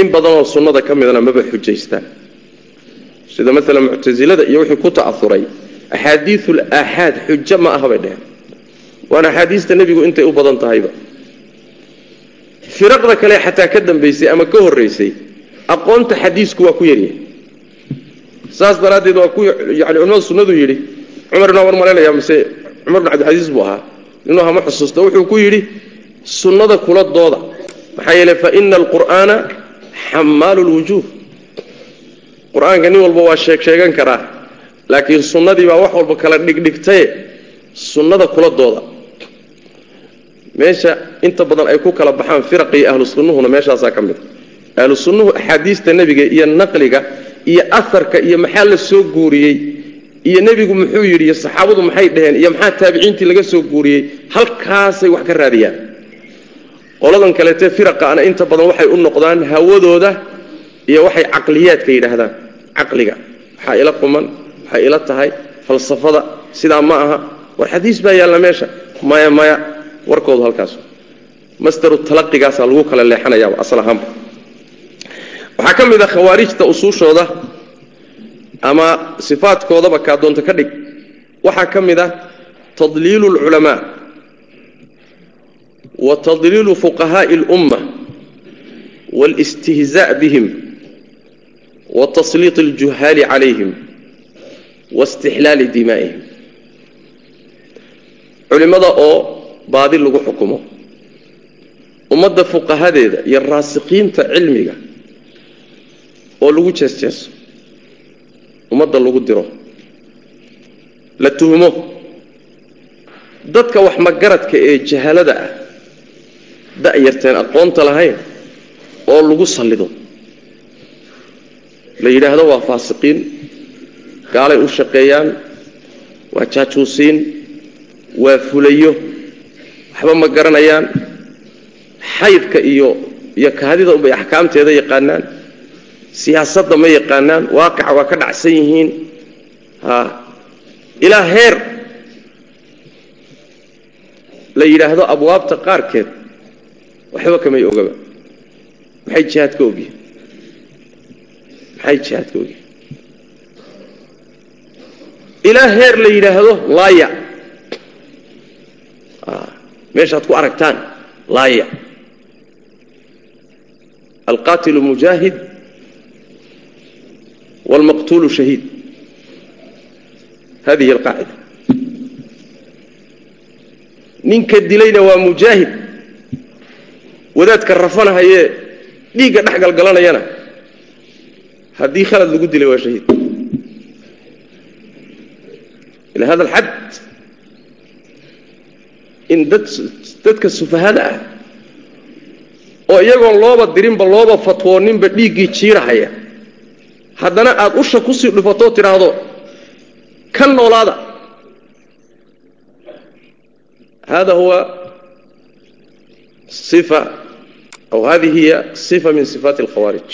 in badanoo sunnada ka midna maba xujaystaan. Sida maalan muctasilada iyo wixii ku ta'auray axaadiiul aaxaad xujo ma aha bay dheheen waana axaadiista nebigu intay u badan tahayba firaqda kale xataa ka dambaysay ama ka horraysay aqoonta xadiisku waa ku yaryahay saas daraaddeed waa ku yani culimada sunnadu yidhi cumar ibn war malaynaya mise cumar bin cabdilcasiis buu ahaa inuu hama xusuusta wuxuu ku yidhi sunnada kula dooda. Maxaa yeele fa ina alqur'aana xamaalu lwujuuh qur'aanka nin walba waa sheeg sheegan karaa laakiin sunnadii baa wax walba kala dhigdhigtaye sunnada kula dooda meesha inta badan ay ku kala baxaan firaq iyo ahlu sunnuhuna meeshaasaa ka mid. A ahlu sunnuhu axaadiista nebiga iyo naqliga iyo aharka iyo maxaa la soo guuriyey iyo nebigu muxuu yidhi iyo saxaabadu maxay dhaheen iyo maxaa taabiciintii laga soo guuriyey halkaasay wax ka raadiyaan. Qoladan kaleete firaqaana inta badan waxay u noqdaan hawadooda iyo waxay caqliyaadka yidhaahdaan. Caqliga waxaa ila quman waxay ila tahay falsafada sidaa ma aha. War xadiis baa yaalla meesha. Maya maya warkoodu halkaas masdaru talaqigaasaa lagu kala leexanayaaba asal ahaanba waxaa ka mid a khawaarijta usuushooda ama sifaadkoodaba kaa doonta ka dhig waxaa ka mid ah tadliilu اlculamaa wa tadliilu fuqahaaءi اlumma wاlاstihzaaء bihim wa tasliiط اljuhaali calayhim waاstixlaali dimaa'ihim culimmada oo baadi lagu xukumo. Ummadda fuqahadeeda iyo raasikiinta cilmiga oo lagu jeesjeeso ummadda lagu diro la tuhmo dadka wax magaradka ee jahalada ah da'yarteen aqoonta lahayn oo lagu sallido. La yidhaahdo waa faasiqiin gaalay u shaqeeyaan waa jaajuusiin waa fulayo waxba ma garanayaan. Xaydka iyo iyo kaadida unbay axkaamteeda yaqaanaan. Siyaasadda ma yaqaanaan. Waaqaca waa ka dhacsan yihiin. Ilaa heer. La yidhaahdo abwaabta qaarkeed waxba kamay ogaba. Maxay jihaad ka ogyihiin maxay jihaad ka ogyihiin ilaa heer la yidhaahdo laaya meeshaad ku aragtaan laaya. Alqaatilu mujaahid wاlmaqtuulu shahiid. Hadihi alqaacida. Ninka dilayna waa mujaahid. Wadaadka rafanahayee dhiigga dhex galgalanayana. Haddii khalad lagu dilay waa shahiid. Ila hada alxad in dad dadka sufahada ah. Oo iyagoon looba dirinba looba fatwooninba dhiiggii jiirahaya. Haddana aad usha ku sii dhufatoo tidhaahdo ka noolaada. Hada huwa ifa aw hadihi hiya sifa min sifaati alkhawaarij.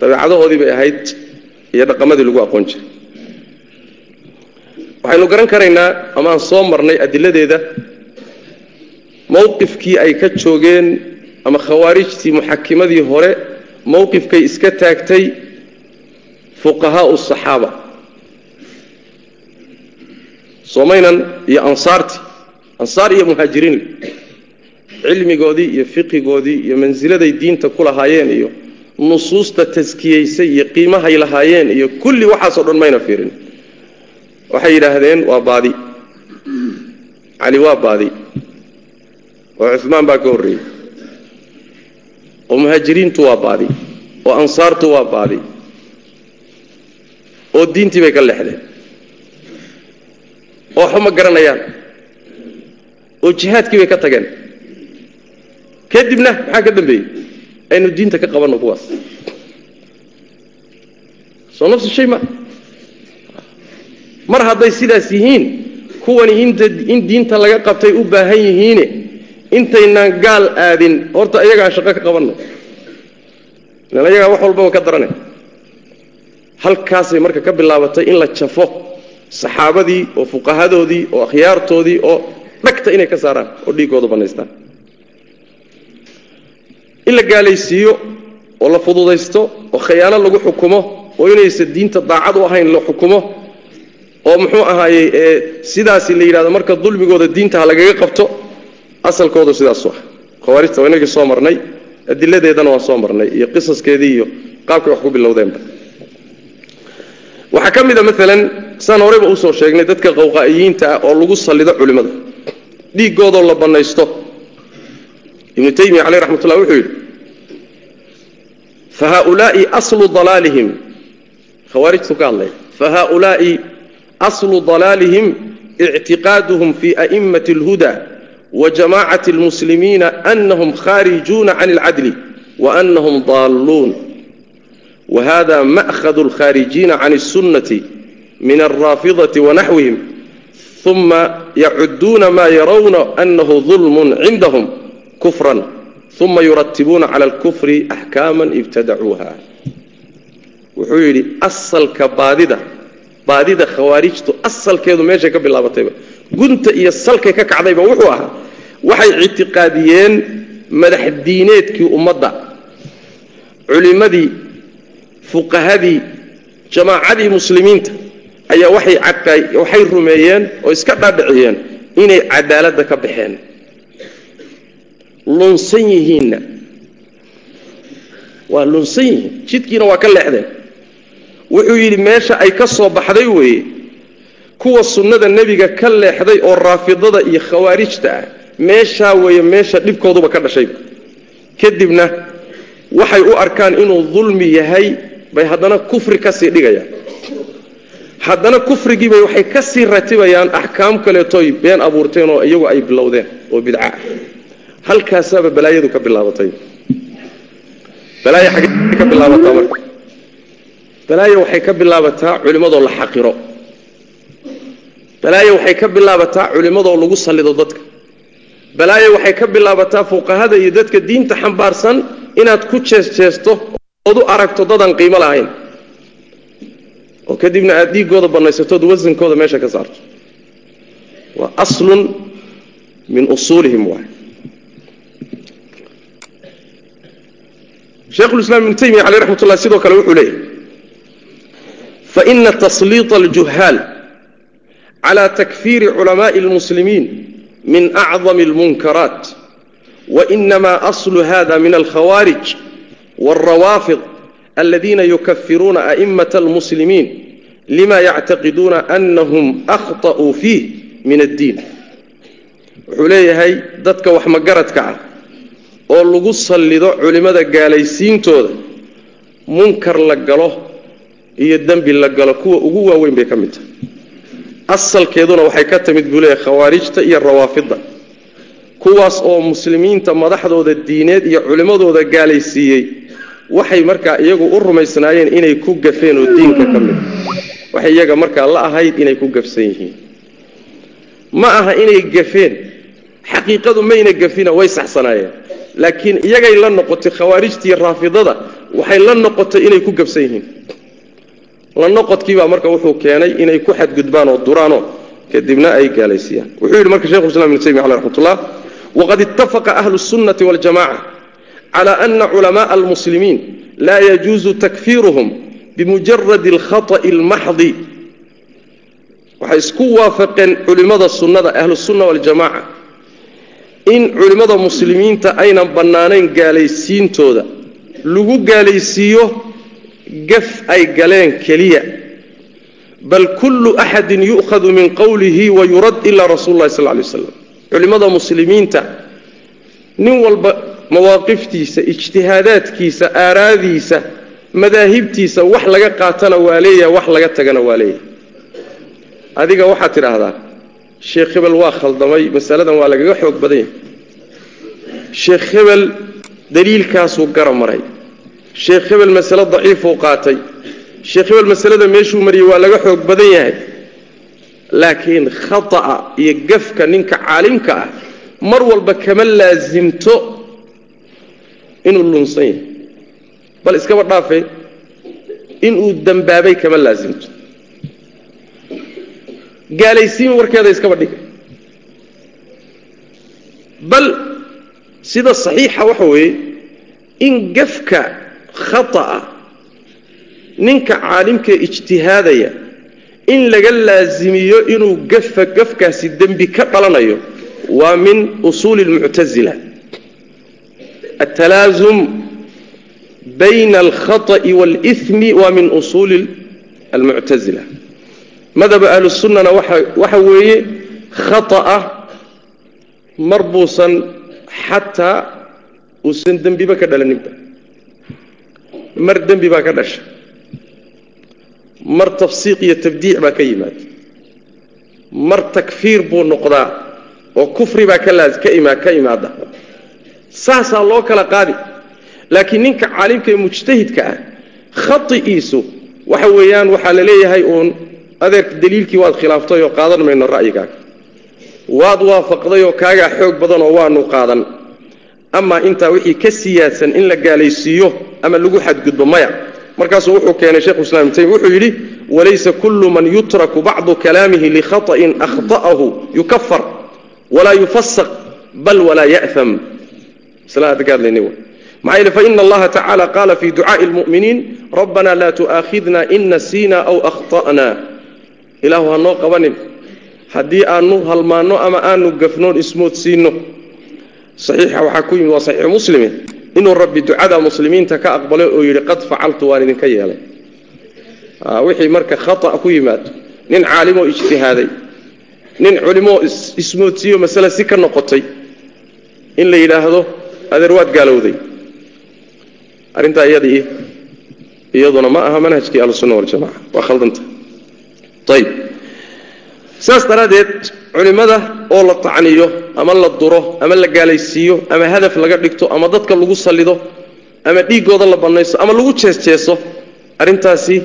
Dabeecadahoodii bay ahayd iyo dhaqamadii lagu aqoon jiray waxaynu garan karaynaa amaan soo marnay adiladeeda. Mowqifkii ay ka joogeen ama khawaarijtii muxakimadii hore mowqifkay iska taagtay fuqahaau saxaaba. Soomaynan iyo ansaartii ansaar iyo muhaajiriin cilmigoodii iyo fiqigoodii iyo mansiladay diinta ku lahaayeen iyo nusuusta taskiyaysay iyo qiimahay lahaayeen iyo kulli waxaasoo dhan mayna fiirin waxay yidhaahdeen waa baadi. Cali waa baadi. Oo cumaan baa ka horreeyey. Oo muhaajiriintu waa baadi oo ansaartu waa baadi oo diintii bay ka lexdeen oo waxba ma garanayaan oo jihaadkii bay ka tageen. Kadibna maxaa ka dambeeyey? Aynu diinta ka qabanno kuwaas. Soo nafsu shay ma mar hadday sidaas yihiin kuwani in diinta laga qabtay u baahan yihiine. Intaynaan gaal aadin horta iyagaan shaqo ka qabanno. Ilan ayagaa wax walbaba ka daranay halkaasay marka ka bilaabatay in la jafo saxaabadii oo fuqahadoodii oo akhyaartoodii oo dhagta inay ka saaraan oo dhiiggooda bannaystaan. In la gaalaysiiyo oo la fududaysto oo khayaano lagu xukumo oo inaysan diinta daacad u ahayn la xukumo oo muxuu ahaayey ee sidaasi la yidhahdo marka dulmigooda diinta ha lagaga qabto asalkoodu sidaasu ah. Khawaarijta waa inagii soo marnay adiladeedana waan soo marnay iyo qisaskeedii iyo qaabkay wax ku bilowdeenba. Waxaa ka mid a maalan saan horeyba u soo sheegnay dadka qawqaa'iyiinta ah oo lagu sallido culimmada dhiiggoodoo la bannaysto. Ibnu taymiya caleyh raxmatullah wuxuu yidhi fa haaulaai aslu dalaalihim. Khawaarijtu ka hadlaya fa haaulaai aslu dalaalihim ictiqaaduhum fi a'immati اlhuda وجماعة المسلمين أنهم خارجون عن العدل وأنهم ضالون وهذا مأخذ الخارجين عن السنة من الرافضة ونحوهم ثم يعدون ما يرون أنه ظلم عندهم كفرا ثم يرتبون على الكفر أحكاما ابتدعوها وحيري أصل كباددة baadida khawaarijtu asalkeedu meeshay ka bilaabatayba. Gunta iyo salkay ka kacdayba wuxuu ahaa waxay ictiqaadiyeen madax diineedkii ummadda. Culimmadii fuqahadii jamaacadii muslimiinta ayaa waxay rumeeyeen oo iska dhaadhiciyeen inay cadaaladda ka baxeen. Lunsan yihiinna. Waa lunsan yihiin jidkiina waa ka leexdeen wuxuu yidhi meesha ay ka soo baxday weeye kuwa sunnada nebiga ka leexday oo raafidada iyo khawaarijta ah meeshaa weeye meesha dhibkooduba ka dhashayba kadibna waxay u arkaan inuu dulmi yahay bay haddana kufri ka sii dhigayaan. Haddana kufrigiibay waxay ka sii ratibayaan axkaam kaleetoy been abuurteen oo iyagu ay bilowdeen oo bidca. Halkaasaaba balaayadu ka bilaabatay balaaya waxay ka bilaabataa culimmadoo la xaqiro. Balaayo waxay ka bilaabataa culimmadoo lagu sallido dadka. Balaayo waxay ka bilaabataa fuqahada iyo dadka diinta xambaarsan inaad ku jees-jeesto ood u aragto dadaan qiimo lahayn. Oo kadibna aad dhiiggooda bannaysatood wasankooda meesha ka saarto. Waa aslun min usuulihim waay. Sheikhulislaam ibnu taymiya caleyh raxmat sidoo kale wuxuu leeyahy faina tasliiط aljuhaal clى takfiiri culamaءi اlmuslimiin min acdam اlmunkaraat wainama aslu hada min alkhawaarij wاlrawaafid aladiina yukafiruuna a'imaة اlmuslimiin lima yactaqiduuna anahum akhطأuu fiih min addiin wuxuu leeyahay dadka wax magaradka ah oo lagu sallido culimmada gaalaysiintooda munkar la galo iyo dembi la galo kuwa ugu waaweyn bay ka mid tahay. Asalkeeduna waxay ka timid buu leeyahy khawaarijta iyo rawaafidda kuwaas oo muslimiinta madaxdooda diineed iyo culimmadooda gaalaysiiyey. Waxay markaa iyagu u rumaysnaayeen inay ku gafeen oo diinka ka mid waxay iyaga markaa la ahayd inay ku gafsan yihiin. Ma aha inay gafeen. Xaqiiqadu mayna gafina way saxsanaayeen. Laakiin iyagay la noqotay khawaarijtii raafidada waxay la noqotay inay ku gabsan yihiin la noqodkiibaa marka wuxuu keenay inay ku xadgudbaan oo duraanoo kadibna ay gaalaysiiyaan. Wuxuu yidhi marka shekhuislam ibn taymiya caleh raxmatullah waqad ittafaqa ahlu sunnati waljamaca cala ana culamaaa almuslimiin laa yajuusu takfiiruhum bimujaradi alkhaطa'i almaxdi waxay isku waafaqeen culimmada sunnada ahlusunna waljamaca in culimmada muslimiinta aynan bannaanayn gaalaysiintooda. Lagu gaalaysiiyo gaf ay galeen keliya bal kullu axadin yu'khadu min qowlihi wayurad ilaa rasuulu llahi sal lay waslam culimmada muslimiinta nin walba mawaaqiftiisa ijtihaadaadkiisa aaraadiisa madaahibtiisa wax laga qaatana waa leeyahay wax laga tagana waa leeyahay. Adiga waxaad tidhaahdaa sheekh hebel waa khaldamay masaladan waa lagaga xoog badan yahay. Sheekh hebel daliilkaasuu gara maray sheekh hebel masale daciifuu qaatay. Sheekh hebel masalada meeshuu mariyey waa laga xoog badan yahay. Laakiin khata'a iyo gafka ninka caalimka ah mar walba kama laasimto inuu lunsan yahay. Bal iskaba dhaafee inuu dembaabay kama laasimto gaalaysiin warkeeda iskaba dhiga bal sida saxiixa waxa weeye in gafka khata'a. Ninka caalimka ijtihaadaya in laga laasimiyo inuu gafa gafkaasi dembi ka dhalanayo waa min usuuli lmuctasila atalaasum bayna alkhata'i waalimi waa min usuuli almuctasila madaba ahlusunnana waxa weeye khata'a mar buusan xataa uusan dembiba ka dhalaninba mar dembi baa ka dhasha. Mar tafsiiq iyo tabdiic baa ka yimaada mar takfiir buu noqdaa oo kufri baa ka imaada. Saasaa loo kala qaadi. Laakiin ninka caalimka ee mujtahidka ah khai'iisu waxa weeyaan waxaa la leeyahay uun adeerka daliilkii waad khilaaftay oo qaadan mayno ra'yigaaga. Waad waafaqday oo kaagaa xoog badan oo waanu qaadan amaa intaa wixii ka siyaadsan in la gaalaysiiyo ama lagu xadgudbo maya markaasuu wuxuu keenay shekhuislam ibn taymiya wuxuu yidhi walaysa kullu man yutraku bacdu kalaamihi likhaطa'in akhta'ahu yukafar walaa yufasaq bal walaa ya'ham maxaa yeele faina allaha tacala qaala fi ducaaءi اlmu'miniin rabbana laa tu'aakhidna in nasiina aw akhta'na ilaahu ha noo qabanin haddii aanu halmaanno ama aanu gafnoon ismoodsiinno saxiixa waxaa ku yimid waa saxiixu muslime inuu rabbi ducada muslimiinta ka aqbalay oo yidhi qad facaltu waan idinka yeelay. Wixii marka khata' ku yimaado nin caalimoo ijtihaaday nin culimoo ismoodsiiyo masale si ka noqotay in la yidhaahdo adeer waad gaalowday. Arrintaa iyadii iyaduna ma aha manhajkii ahlusunna waljamaca waa khaldanta. Ayb saas daraaddeed culimmada oo la tacniyo ama la duro ama la gaalaysiiyo ama hadaf laga dhigto ama dadka lagu sallido ama dhiiggooda la bannayso ama lagu jeesjeeso arrintaasi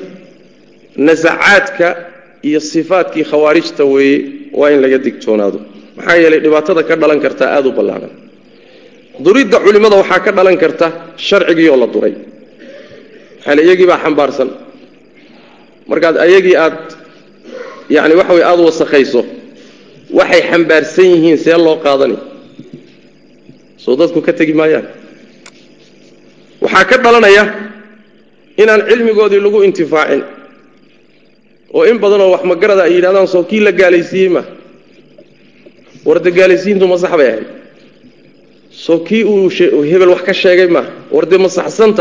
nasacaadka iyo sifaadkii khawaarijta weeye waa in laga digtoonaado. Maxaa yeelay dhibaatada ka dhalan kartaa aada u ballaaran. Duridda culimmada waxaa ka dhalan karta sharcigiioo la duray. Maxaa le iyagii baa xambaarsan. Markaad ayagii aad yacni waxa way aada wasakhayso. Waxay xambaarsan yihiin see loo qaadani. Soo dadku ka tegi maayaan. Waxaa ka dhalanaya inaan cilmigoodii lagu intifaacin. Oo in badanoo wax magarada ay yidhahdaan soo kii la gaalaysiiyey ma. Warda gaalaysiintu ma bay ahayd. Soo kii uu hebel wax ka sheegay ma. Warde ma saxsan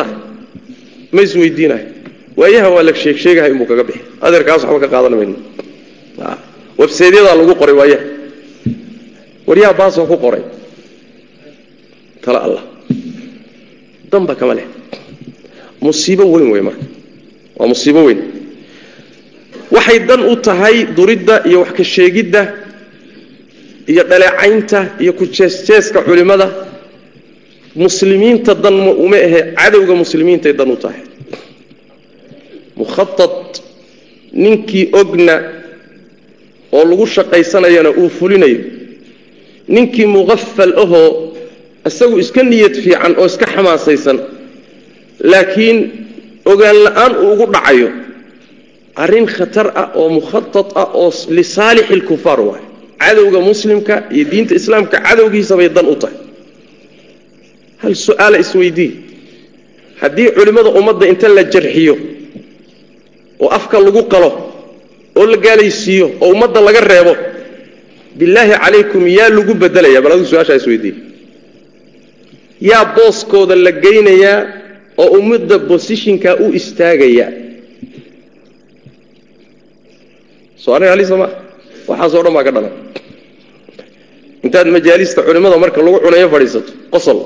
waayaha waa la sheegsheegahay inbuu kaga bixi. Adeerkaas waxba ka qaadan mayno websaytyadaa lagu qoray waayaha waryaha baasoo ku qoray. Tala allah. Danba kama leh. Musiibo weyn wey marka waa musiibo weyn. Waxay dan u tahay duridda iyo wax ka sheegidda iyo dhaleecaynta iyo ku jeesjeeska culimmada muslimiinta dan uma ahe cadowga muslimiintay dan u tahay. Mukhaad ninkii ogna oo lagu shaqaysanayana uu fulinayo. Ninkii muqafal ahoo isagu iska niyad fiican oo iska xamaasaysan laakiin ogaan la'aan uu ugu dhacayo arrin khatar ah oo mukhaad ah oo lisaalixi lkufaar waay cadowga muslimka iyo diinta islaamka cadowgiisa bay dan u tahay. Hal su'aala isweydii haddii culimmada ummadda inta la jarxiyo oo afka lagu qalo oo la gaalaysiiyo oo ummadda laga reebo bilaahi calaykum yaa lagu bedelaya bal adigu su'aashaa isweydiiye yaa booskooda la geynayaa oo ummadda bosishinkaa u istaagaya. Soo arrin halisa maa waxaasoo dhan baa ka dhalan. Intaad majaalista culimmada marka lagu cunayo fadhiisato qosol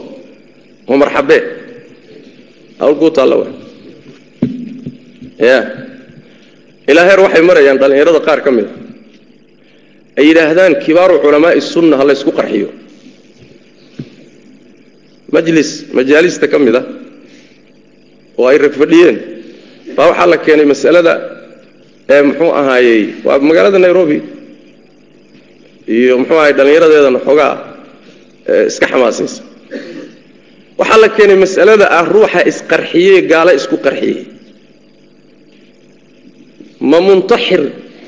oo marxabee hawlkuu taalla wa ya ilaa heer waxay marayaan dhallinyarada qaar ka mid a ay yidhaahdaan kibaaru culamaa'i sunna ha laysku qarxiyo. Majlis majaalista ka mid a oo ay rag fadhiyeen baa waxaa la keenay masalada ee muxuu ahaayey waa magaalada nairobi iyo muxuu ahaay dhallinyaradeedana xoogaa iska xamaasaysa. Waxaa la keenay masalada ah ruuxa isqarxiyey gaalo isku qarxiyey ma muntaxir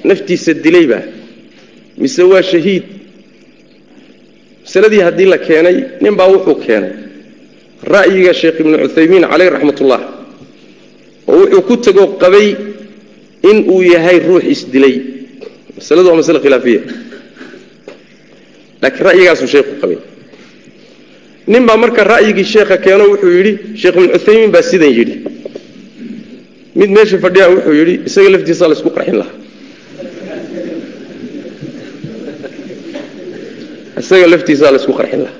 naftiisa dilayba mise waa shahiid? Masaladii haddii la keenay nin baa wuxuu keenay. Ra'yiga sheekh ibnu cuthaymiin caleyh raxmat ullah oo wuxuu ku tegoo qabay in uu yahay ruux isdilay masaladu waa masale khilaafiya. Laakiin ra'yigaasuu sheekhu qabay. Nin baa marka ra'yigii sheekha keeno wuxuu yidhi sheekh ibnu cuthaymiin baa sidan yidhi mid meesha fadhiyaa wuxuu yidhi isaga laftiisaa laysku qarxin lahaa. Isaga laftiisaa laysku qarxin lahaa.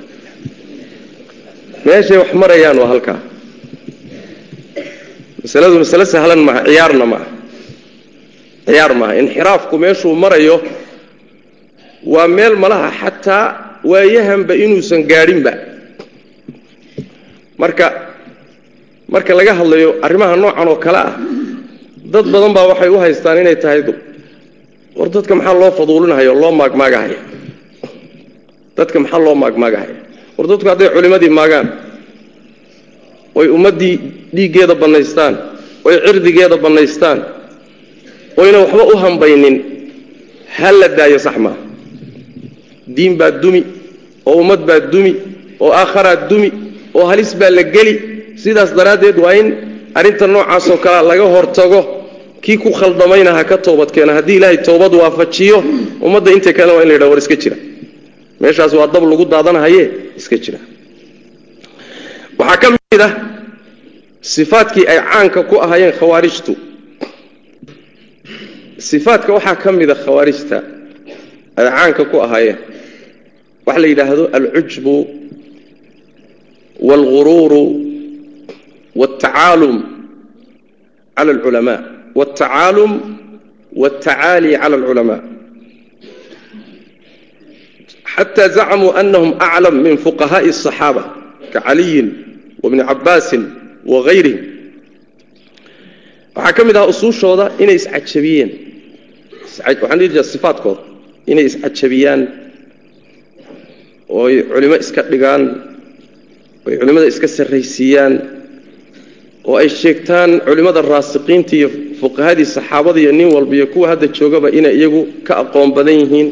Meeshay wax marayaan waa halkaa. Masaladu masale sahlan maaha ciyaarna maaha. Ciyaar maaha. Inxiraafku meeshuu marayo waa meel malaha xataa waayahanba inuusan gaadhinba. Marka marka laga hadlayo arrimaha noocan oo kale ah dad badan baa waxay u haystaan inay tahay war dadka maxaa loo faduulinahaya oo loo maagmaagahaya dadka maxaa loo maagmaagahaya war dadku hadday culimmadii maagaan oy ummaddii dhiiggeeda bannaystaan oy cirdigeeda bannaystaan oyna waxba u hambaynin ha la daayo sax maaha. Diin baa dumi oo ummad baa dumi oo aakharaa dumi oo halis baa la geli sidaas daraaddeed waa in arrinta noocaasoo kalea laga hortago kii ku khaldamayna ha ka toobadkeena haddii ilaahay toobad waafajiyo ummadda inta kalena waa in la yidhaha war iska jira. Meeshaas waa dab lagu daadanahaye iska jira. Waxaa ka mid ah sifaadkii ay caanka ku ahaayeen khawaarijtu sifaadka waxaa ka mida khawaarijta ay caanka ku ahaayeen. Waxa la yidhaahdo alcujbu wاlguruuru wاltacaalum cala اlculamaa wاltacaalum wاltacaali cala اlculamaa xatى zacmuu anahum aclam min fuqahaaءi الصaxaabة kacaliyin wabni cabaasin wagayrihim waxaa ka mid ahaa usuushooda inay iscajabiyeen waxaan dhihi jiraa sifaadkooda inay iscajabiyaan ooy culimo iska dhigaan oy culimmada iska sarraysiiyaan oo ay sheegtaan culimmada raasiqiinta iyo fuqahadii saxaabada iyo nin walba iyo kuwa hadda joogaba inay iyagu ka aqoon badan yihiin.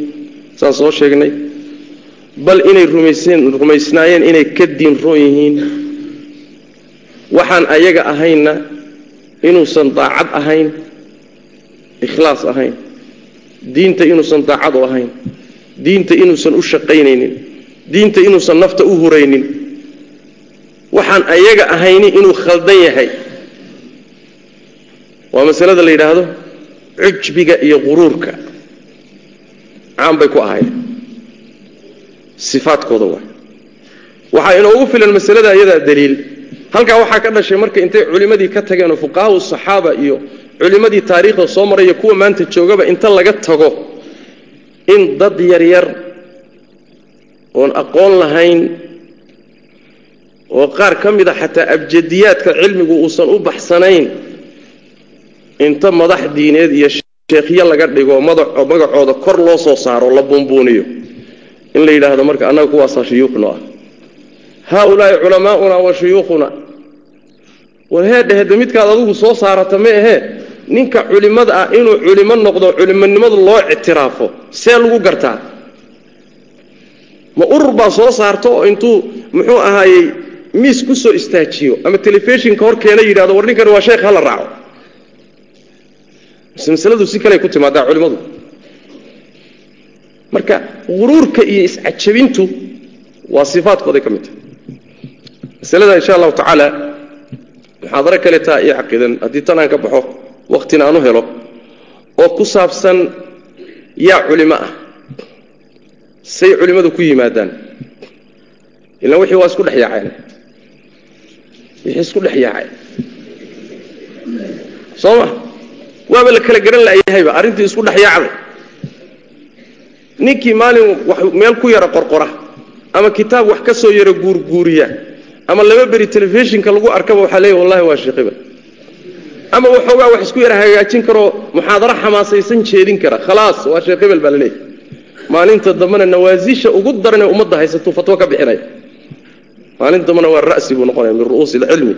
Saan soo sheegnay. Bal inay rumaysnaayeen inay ka diin roon yihiin. Waxaan ayaga ahaynna inuusan daacad ahayn ikhlaas ahayn. Diinta inuusan daacad u ahayn. Diinta inuusan u shaqaynaynin. Diinta inuusan nafta u huraynin waxaan ayaga ahayni inuu khaldan yahay. Waa masalada la yidhaahdo cujbiga iyo quruurka. Caan bay ku ahayd sifaadkooda waay waxaa inoogu filan masalada iyadaa daliil. Halkaa waxaa ka dhashay marka intay culimmadii ka tageenoo fuqahaau saxaaba iyo culimmadii taariikhda soo maraya kuwa maanta joogaba inta laga tago in dad yaryar oon aqoon lahayn oo qaar ka mid a xataa abjadiyaadka cilmigu uusan u baxsanayn inta madax diineed iyo sheekhyo laga dhigo magacooda kor loo soo saaro la buunbuuniyo. In la yidhaahdo marka annaga kuwaasaa shuyuukhno ah. Haaulaai culamaauna wa shuyuukhuna. War heedhehede midkaad adigu soo saarata ma ahee? Ninka culimmada ah inuu culimo noqdo culimonimadu loo ictiraafo see lagu gartaa. Ma urur baa soo saarto oo intuu muxuu ahaayey miis ku soo istaajiyo ama telefishinka hor keena yidhahdo war ninkani waa sheekh hala raaco. Mise masaladu si kaley ku timaadaa culimmadu. Marka quruurka iyo iscajabintu waa sifaadkooday ka mid tahay. Masalada insha allahu tacaala muxaadaro kale taa io caqiidan haddii tan aan ka baxo wakhtina aan u helo oo ku saabsan yaa culimo ah say culimmadu ku yimaadaan ilaan wixii waa isku dhex yaaceen wixii isku dhex yaaceen soo ma? Waaba la kala garan la'yahayba arrintii isku dhex yaacday. Ninkii maalin meel ku yara qorqora ama kitaab wax ka soo yara guurguuriya ama laba beri telefishinka lagu arkaba waxaa leeya wallahi waa sheekhiba ama waxoogaa wax isku yara hagaajin karoo muxaadaro xamaasaysan jeedin kara. Khalaas waa sheekh hebel baa la leeyahy maalinta dambena nawaasisha ugu daranee ummadda haysatuu fatwo ka bixinaya maalinta dambena waa ra'si buu noqonaya min ru'uusi ilcilmi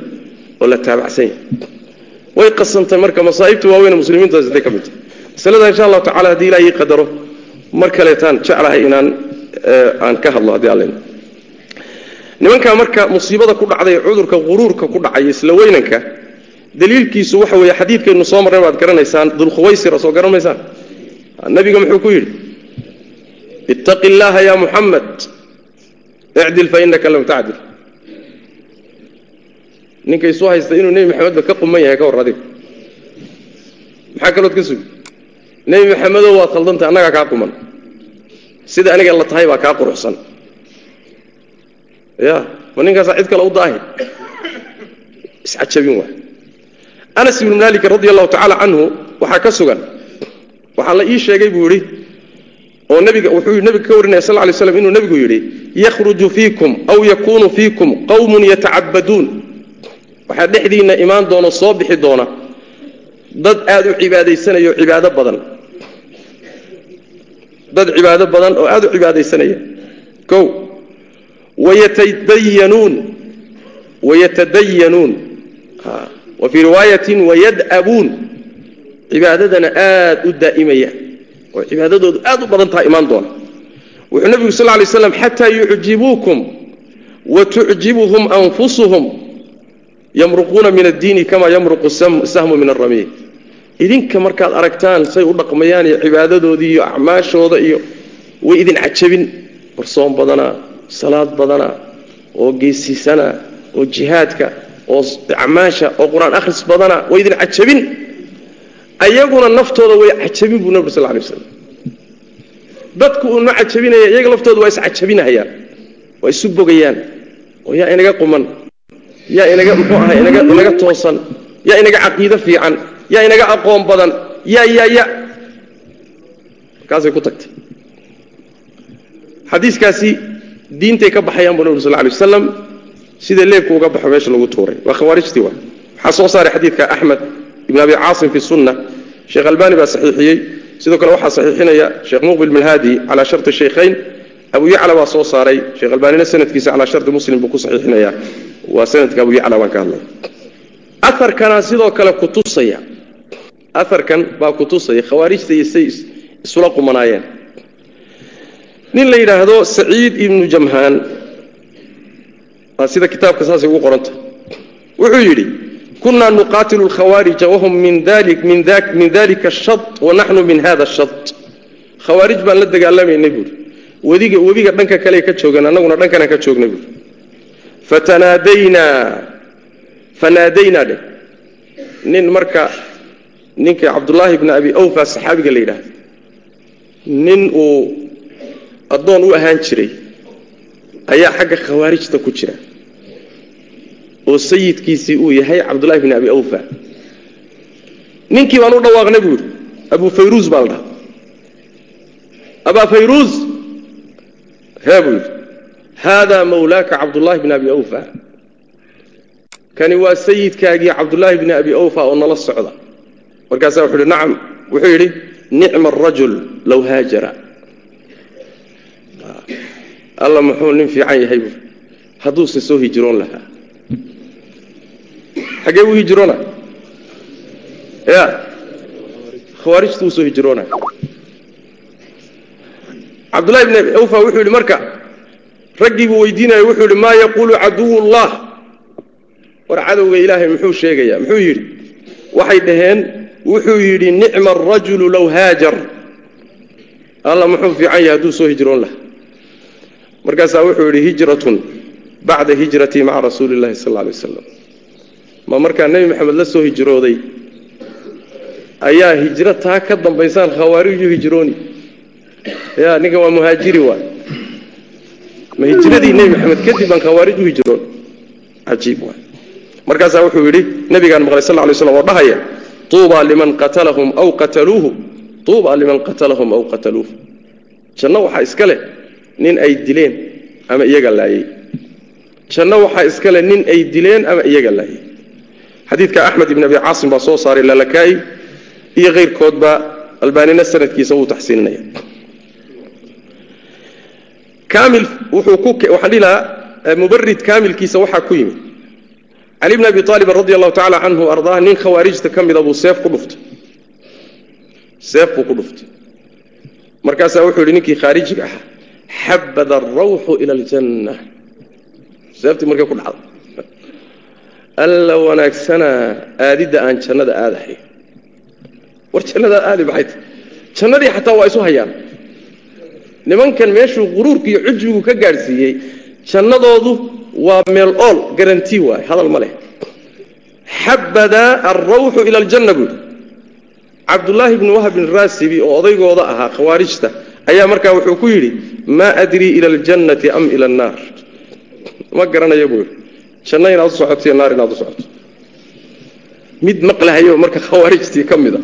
oo la taabacsan yahay. Way qasantay marka masaa'ibta waaweyne muslimiintaas intay ka mid tahay. Masalada insha allahu tacala haddii ilaah ii qadaro mar kaleetaan jeclahay inaan aan ka hadlo haddii alle nimankaa marka musiibada ku dhacday cudurka quruurka ku dhacay isla weynanka daliilkiisu waxa weeye xadiidkaynu soo marnay baad garanaysaan dulkhuwaysira soo garan nabiga muxuu ku yidhi ittaqi illaaha ya muxamed icdil fa innaka lam tacdil ninka isu haysta inuu nebi maxamedba ka quman yahay ka war adiga maxaa kalood ka sugi nebi maxamedow waad khaldantay annagaa kaa quman sida aniga la tahay baa kaa quruxsan ya ma ninkaasaa cid kale u daahi iscajabin waay anas ibnu maalik radi allahu tacaala canhu waxaa ka sugan waxaa la ii sheegay buu yidhi oo nabiga wuxuu nabiga ka warinaya sal lay slam inuu nebigu yidhi yakhruju fiikum aw yakunu fiikum qawmun yatacabaduun waxaa dhexdiinna imaan doona soo bixi doona. Dad aada u cibaadaysanayo cibaado badan. Dad cibaado badan oo aada u cibaadaysanaya. O wayatadayanuun wayatadayanuun wa fii riwaayatin wayad'abuun cibaadadana aada u daa'imaya. Oo cibaadadoodu aad u badan taha imaan doona wuxuu nebigu sal lay slam xataa yucjibuukum wa tucjibuhum anfusuhum yamruquuna min addiini kamaa yamruqu sahmu min aramiy idinka markaad aragtaan say u dhaqmayaan iyo cibaadadoodii iyo acmaashooda iyo way idin cajabin. Warsoon badanaa salaad badanaa oo geesisanaa oo jihaadka oo acmaasha oo qur'aan akhris badanaa way idin cajabin. Ayaguna naftooda way cajabin buu nabig sal lay waslam dadku uunma cajabinaya iyaga laftooda waa iscajabinahayaan waa isu bogayaan oo yaa inaga quman yaa inaga muxuu ahay inaga inaga toosan yaa inaga caqiido fiican yaa inaga aqoon badan ya ya ya markaasay ku tagtay. Xadiiskaasi diintay ka baxayaan buu nabig sal lay wasalam sida leebku uga baxo meesha lagu tuuray. Waa khawaarijtii waa. Waxaa soo saaray xadiidka axmed ibn abi caasim fi sunna. Sheekh albani baa saxiixiyey sidoo kale waxaa saxiixinaya sheekh muqbil milhaadi calaa sharti shaykhayn abu yacla baa soo saaray sheekh albanina sanadkiisa calaa sharti muslim buu ku saxiixinaya. Waa sanadka abu yacla baan ka hadlay. Aarkana sidoo kale kutusaya aarkan baa kutusaya khawaarijta iyo say isula qumanaayeen. Nin la yidhaahdo saciid ibnu jamhaan. Sida kitaabka saasay ugu qoranta. Wuxuu yidhi kunaa nuqaatilu lkhawaarija wahum min dalika ashad wanaxnu min hada ashad khawaarij baan la dagaalamaynay buuri wediga webiga dhanka kale ka joogan annaguna dhankana ka joognay buuri fatanaadaynaa fanaadaynaa dheh nin marka ninka cabdullaahi bni abi awfa saxaabiga la yidhaahdo nin uu addoon u ahaan jiray ayaa xagga khawaarijta ku jira oo sayidkiisii uu yahay cabdullahi bni abi awfa. Ninkii baan u dhawaaqnay buu yidhi abu fayruus baa la dhaha abaa fayruus hee buu yidhi. Haadaa mawlaaka cabdullaahi bni abi awfa. Kani waa sayidkaagii cabdullaahi bni abi awfa oo nala socda. Markaasaa wuxuu yidhi nacam. Wuxuu yidhi nicma arajul low haajara. Alla muxuu nin fiican yahay buui hadduuse soo hijroon lahaa xaggee buu hijroona. Ya. Khawaarijtu uu soo hijroona. Cabdullahi bni abi awfa wuxuu yidhi marka raggii buu weydiinaya wuxuu yidhi maa yaquulu caduwullah. War cadowga ilaahay muxuu sheegayaa muxuu yidhi waxay dhaheen wuxuu yidhi nicma arajulu low haajar. Alla muxuu fiican yahay hadduu soo hijroon lahaa. Markaasaa wuxuu yidhi hijratun bacda hijratii maca rasuuli illahi sal alla alay wasalam ma markaa nebi maxamed la soo hijrooday? Ayaa hijro taa ka dambaysaan khawaariju hijrooni. Ya ninkan waa muhaajiri waay ma hijradii nebi maxamed kadib baan khawaarij hijroon. Cajiib waay markaasaa wuxuu yidhi nabigaan maqlay sal lay slam oo dhahaya tuubaa liman qatalahum aw qataluuhu tuubaa liman qatalahum aw qataluuhu. Janno waxaa iska leh nin ay dileen ama iyaga laayey janno waxaa iska leh nin ay dileen ama iyaga laayey xadiidka axmed ibn abi caasim baa soo saaray lalakaa'i iyo keyrkoodba albaanina sanadkiisa wuu taxsiininaya kaamil wuxuu ku waxaan dhihi lahaa mubarid kaamilkiisa waxaa ku yimid. Cali bn abi aalibin radi allahu tacala canhu ardaa nin khawaarijta ka mida buu seef ku dhuftay. Seef buu ku dhuftay. Markaasaa wuxuu yidhi ninkii khaarijiga ahaa xabada arawxu ila aljanna seeftii markay ku dhacday alla wanaagsanaa aadidda aan jannada aadahay. War jannada aadi maxay tahy jannadii xataa waa isu hayaan. Nimankan meeshuu quruurka iyo cujbigu ka gaadhsiiyey jannadoodu waa meel ool garanti waay hadal ma leh. Xabada alrawxu ila aljanna buuhi cabdullaahi bni wahab bin raasibi oo odaygooda ahaa khawaarijta ayaa markaa wuxuu ku yidhi maa adrii ila aljannati am ila annaar. Ma garanayo buu yidhi janno inaad u socoto iyo naar inaad u socoto. Mid maqlahayo marka khawaarijtii ka mida.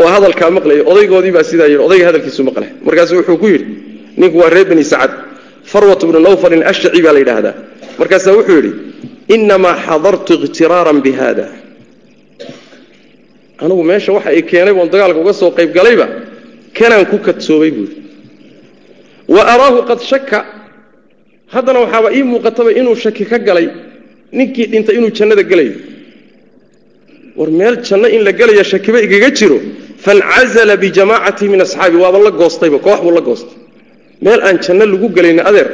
Oo hadalkaa maqlaya odaygoodii baa sidaa yidhi odayga hadalkiisu maqlay. Markaasu wuxuu ku yidhi ninku waa reer bani sacad farwat bnu nawfalin ashjaci baa la yidhaahdaa. Markaasaa wuxuu yidhi innamaa xadartu ikhtiraaran bi anigu meesha waxa ay keenay boon dagaalka uga soo qayb galayba kanaan ku kadsoobay buuhi wa araahu qad shaka haddana waxaaba ii muuqataba inuu shaki ka galay ninkii dhintay inuu jannada gelayo war meel janno in la gelaya shakiba igaga jiro fancazala bijamaacati min asxaabi waaba la goostayba koox buu la goostay. Meel aan janno lagu gelayna adeer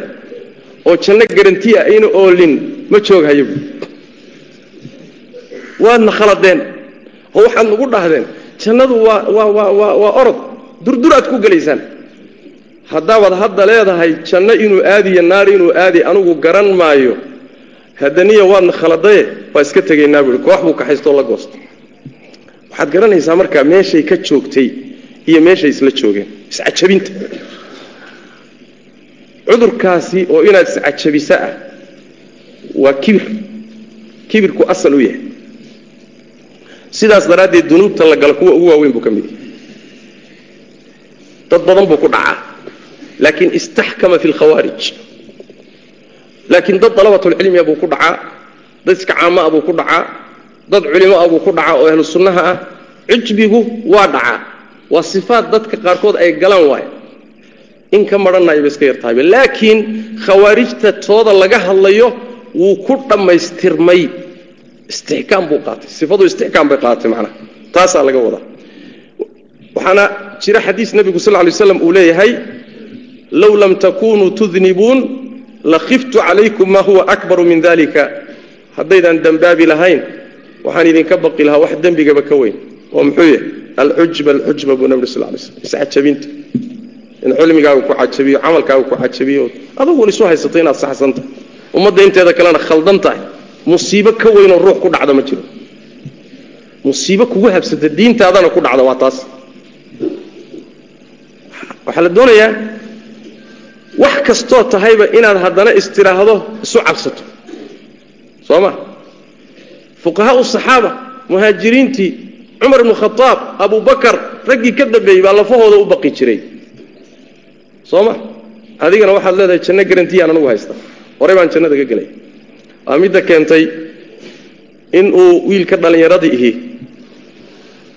oo janno garantiya ayna oolin ma jooghayo bu waadna khaladeen oo waxaad nagu dhahdeen jannadu waa waa waa orod durduraad ku gelaysaan. Haddaabaad hadda leedahay janno inuu aadiyo naar inuu aadi anigu garan maayo haddaniya waadna khaladaye waa iska tegaynaa buui koox buu kaxaystoo la goostay waxaad garanaysaa markaa meeshay ka joogtay iyo meeshay isla joogeen. Iscajabinta cudurkaasi oo inaad iscajabisa ah waa kibir. Kibirku asal u yahay. Sidaas daraaddeed dunuubta la gala kuwa ugu waaweyn buu ka mid yahay. Dad badan buu ku dhacaa. Laakiin istaxkama fi lkhawaarij laakiin dad dalabatulcilmiga buu ku dhacaa dad iska caamaah buu ku dhacaa dad culimoah buu ku dhacaa oo ahlu sunnaha ah cujbigu waa dhacaa. Waa sifaat dadka qaarkood ay galaan waay in ka marhanayba iska yartahayba laakiin khawaarijta tooda laga hadlayo wuu ku dhammaystirmay. Istixkaam buu qaatay. Sifadu istixkaam bay qaadatay macnaha. Taasaa laga wadaa. Waxaana jira xadiis nebigu sal lay slam uu leeyahay low lam takunuu tudnibuun lakhiftu calaykum maa huwa akbaru min dalika haddaydan dembaabi lahayn waxaan idinka baqi lahaa wax dembigaba ka weyn. Oo muxuu yahay? Alxujba alxujba buu nabig sal lay slm iscajabinta. In cilmigaaga ku cajabiyo camalkaaga ku cajabiyo adugun isu haysato inaad saxsan tahay ummadda inteeda kalena khaldan tahay. Musiibo ka weynoo ruux ku dhacda ma jiro. Musiibo kugu habsata diintaadana ku dhacda waa taas. Waxaa la doonayaa wax kastoo tahayba inaad haddana istiraahdo isu cabsato. Soo ma fuqahaau saxaaba muhaajiriintii cumar ibnu khadaab abubakar raggii ka dambeeyey baa lafahooda u baqi jiray. Soo ma adigana waxaad leedahay janno garantiyaan anugu haysta. Horey baan jannada ka gelay. Waa midda keentay inuu wiilka dhallinyaradii ihi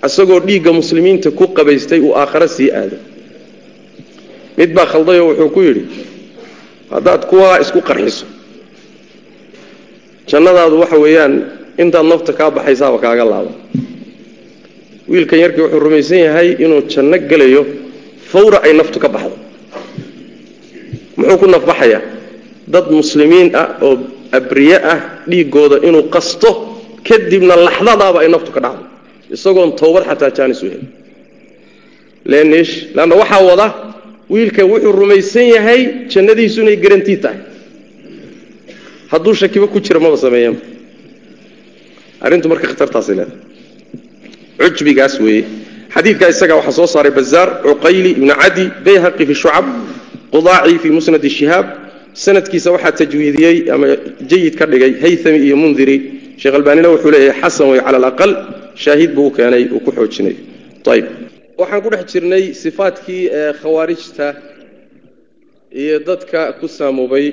isagoo dhiigga muslimiinta ku qabaystay uu aakhare sii aado mid baa khaldayoo wuxuu ku yidhi haddaad kuwaa isku qarxiso. Jannadaadu waxa weeyaan intaad nafta kaa baxaysaaba kaaga laaba wiilkan yarkii wuxuu rumaysan yahay inuu janno gelayo fawra ay naftu ka baxdo. Muxuu ku nafbaxayaa dad muslimiin ah oo abriye ah dhiiggooda inuu qasto kadibna laxdadaaba ay naftu ka dhacdo. Isagoon towbad xataa jaanis u helin. Lenish leanna waxaa wada wiilkan wuxuu rumaysan yahay jannadiisu inay garantii tahay. Hadduu shakiba ku jira maba sameeyeen arrintu marka khatartaasay leedahay. Cujbigaas weeye. Xadiidka isaga waxaa soo saaray bazaar cuqayli ibnu cadi bayhaqi fi shucab qudaaci fi musnad shihaab. Sanadkiisa waxaa tajwiidiyey ama jayid ka dhigay haythami iyo mundiri sheekh albaanina wuxuu leeyahay xasan wey cala shaahid buu u keenay uu ku xoojinayo ayb waxaan ku dhex jirnay sifaadkii khawaarijta iyo dadka ku saamoobay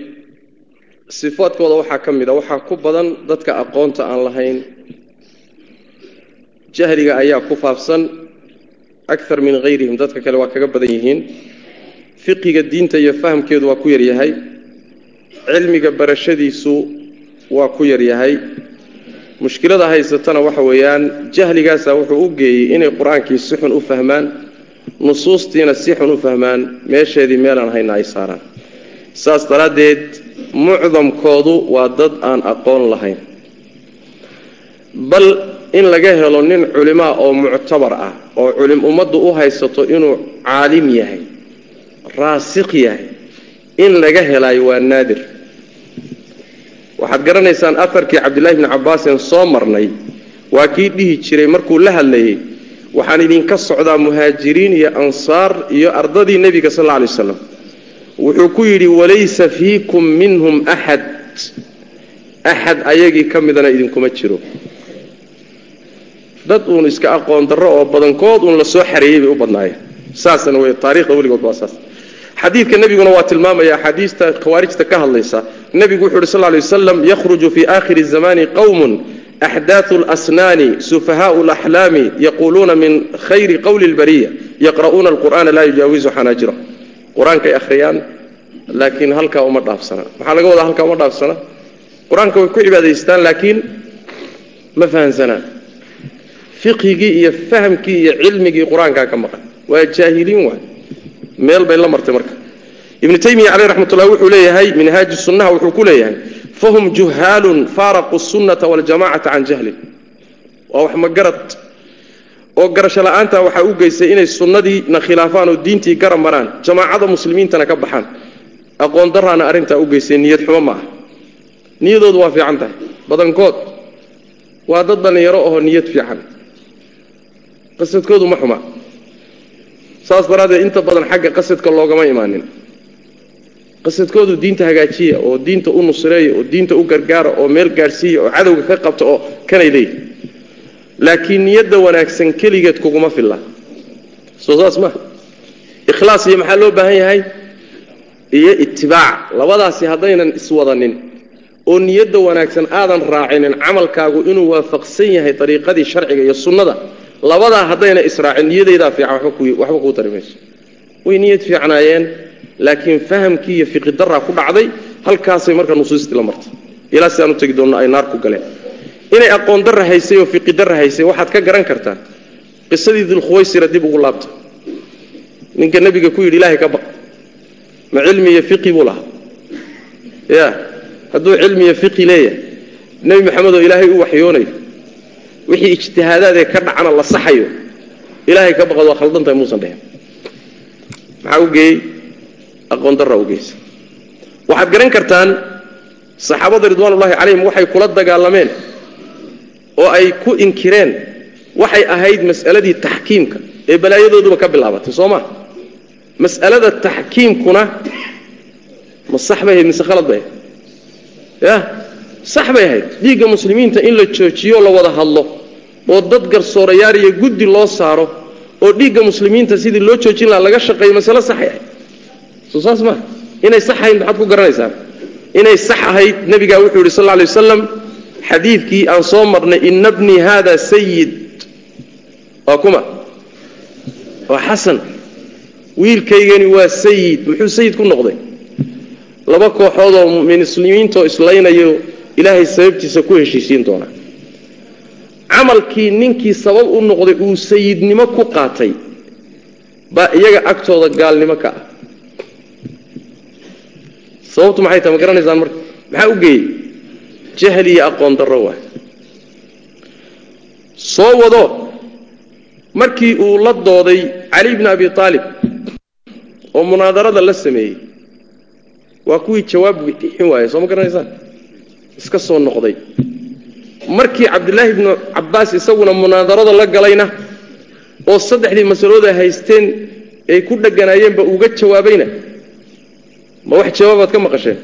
sifaadkooda waxaa ka mid a waxaa ku badan dadka aqoonta aan lahayn. Jahliga ayaa ku faafsan akar min hayrihim dadka kale waa kaga badan yihiin. Fiqiga diinta iyo fahamkeedu waa ku yaryahay. Cilmiga barashadiisu waa ku yaryahay mushkilada haysatana waxa weeyaan jahligaasaa wuxuu u geeyey inay qur'aankii si xun u fahmaan nusuustiina si xun u fahmaan meesheedii meelaan hayna ay saaraan. Saas daraaddeed mucdamkoodu waa dad aan aqoon lahayn. Bal in laga helo nin culimaa oo muctabar ah oo culim ummaddu u haysato inuu caalim yahay raasiq yahay in laga helaayo waa naadir waxaad garanaysaan afarkii cabdillahi bni cabbaasen soo marnay. Waa kii dhihi jiray markuu la hadlayey waxaan idinka socdaa muhaajiriin iyo ansaar iyo ardadii nebiga sal alay waslam wuxuu ku yidhi walaysa fiikum minhum axad axad ayagii ka midana idinkuma jiro. Dad uun iska aqoon darro oo badankood uun la soo xareeyey bay u badnaayeen. Saasna wey taarikhda weligood waa saas xadiidka nebiguna waa tilmaamaya axaadiista khawaarijta ka hadlaysa. Nebigu wuxu uhi sal lay wasalam yakhruju fii aakhiri zamani qowmun axdaatu lasnaani sufahaau laxlaami yaquuluuna min khayri qowli lbariya yaqra'uuna alqur'aana laa yujaawizu xanaajira. Qur'aankay akhriyaan laakiin halkaa uma dhaafsana. Maxaa laga wadaa halkaa uma dhaafsana? Qur'aanka way ku cibaadaystaan laakiin ma fahansanaan fiqhigii iyo fahamkii iyo cilmigii qur'aankaa ka maqan. Waa jaahiliin waay meel bay la martay marka. Ibnu taymiya caleyh raxmatullah wuxuu leeyahay minhaaji sunnaha wuxuu ku leeyahay fahum juhaalun faaraquu sunnata waljamacata can jahlin waa wax magarad oo garasho la'aanta waxaa u geystay inay sunnadiina khilaafaan oo diintii garab maraan jamaacada muslimiintana ka baxaan. Aqoon daraana arrintaa u geystay niyad xumo ma niyadoodu waa fiican tahay. Badankood waa dad dhallinyaro oo niyad fiican. Qasadkoodu ma xuma saas daraaddeed inta badan xagga qasadka loogama imaanin. Qasadkoodu diinta hagaajiya oo diinta u nusreeya oo diinta u gargaara oo meel gaadhsiiya oo cadowga ka qabta oo kanay leeyihi laakiin niyadda wanaagsan keligeed kuguma filla. Soo saas ma. Ikhlaas iyo maxaa loo baahan yahay? Iyo itibaac labadaasi haddaynan iswadanin. Oo niyadda wanaagsan aadan raacinin camalkaagu inuu waafaqsan yahay dariiqadii sharciga iyo sunnada labadaa haddayna israacin niyadaydaa fiican waxba kuu tari mayso. Way niyad fiicnaayeen laakiin fahamkii iyo fiqidaraa ku dhacday halkaasay marka nusuustii la martay. Ilaa si aan u tegi doonno ay naar ku galeen. Inay aqoon darra haysay oo fiqidara haysay waxaad ka garan kartaa qisadii dilkhuwaysira dib ugu laabta. Ninka nebiga ku yidhi ilaahay ka baq ma cilmi iyo fiqi buu lahaa. Ya hadduu cilmi iyo fiqi leeyahay nebi maxamed oo ilaahay u waxyoonayo wixii ijtihaadaadee ka dhacana la saxayo ilaahay ka baqad waa khaldantahay muusan dhehen maxaa u geeyey? Aqoon darra u geysa waxaad garan kartaan saxaabada ridwaanullahi calayhim waxay kula dagaalameen oo ay ku inkireen waxay ahayd mas'aladii taxkiimka ee balaayadooduba ka bilaabatay soo ma? Mas'alada taxkiimkuna ma sax bay ahayd mise khalad bay ahayd? Ya? Sax bay ahayd. Dhiigga muslimiinta in la joojiyo la wada hadlo oo dad garsoorayaal iyo guddi loo saaro oo dhiigga muslimiinta sidii loo joojin lahaa laga shaqeeyo masale saxay ahayd soo saas maa inay sax ahayd maxaad ku garanaysaa inay sax ahayd nebigaa wuxuu yidhi sal alay wasalam xadiidkii aan soo marnay ina bnii haada sayid waa kuma. Waa xasan. Wiilkaygani waa sayid muxuu sayid ku noqday? Laba kooxoodoo muslimiintoo islaynayo ilaahay sababtiisa ku heshiisiin doonaa camalkii ninkii sabab u noqday uu sayidnimo ku qaatay baa iyaga agtooda gaalnimo ka ah. Sababtu maxay tahay? Ma garanaysaan marka? Maxaa u geeyey? Jahli iyo aqoon darro waay soo wado markii uu la dooday cali bni abi aalib oo munaadarada la sameeyey waa kuwii jawaab bixin waayey. Soo ma garanaysaan? Iska soo noqday markii cabdilaahi bnu cabbaas isaguna munaadarada la galayna oo saddexdii masalooda haysteen ay ku dheganaayeenba uga jawaabayna. Ma wax jawaabaad ka maqasheen?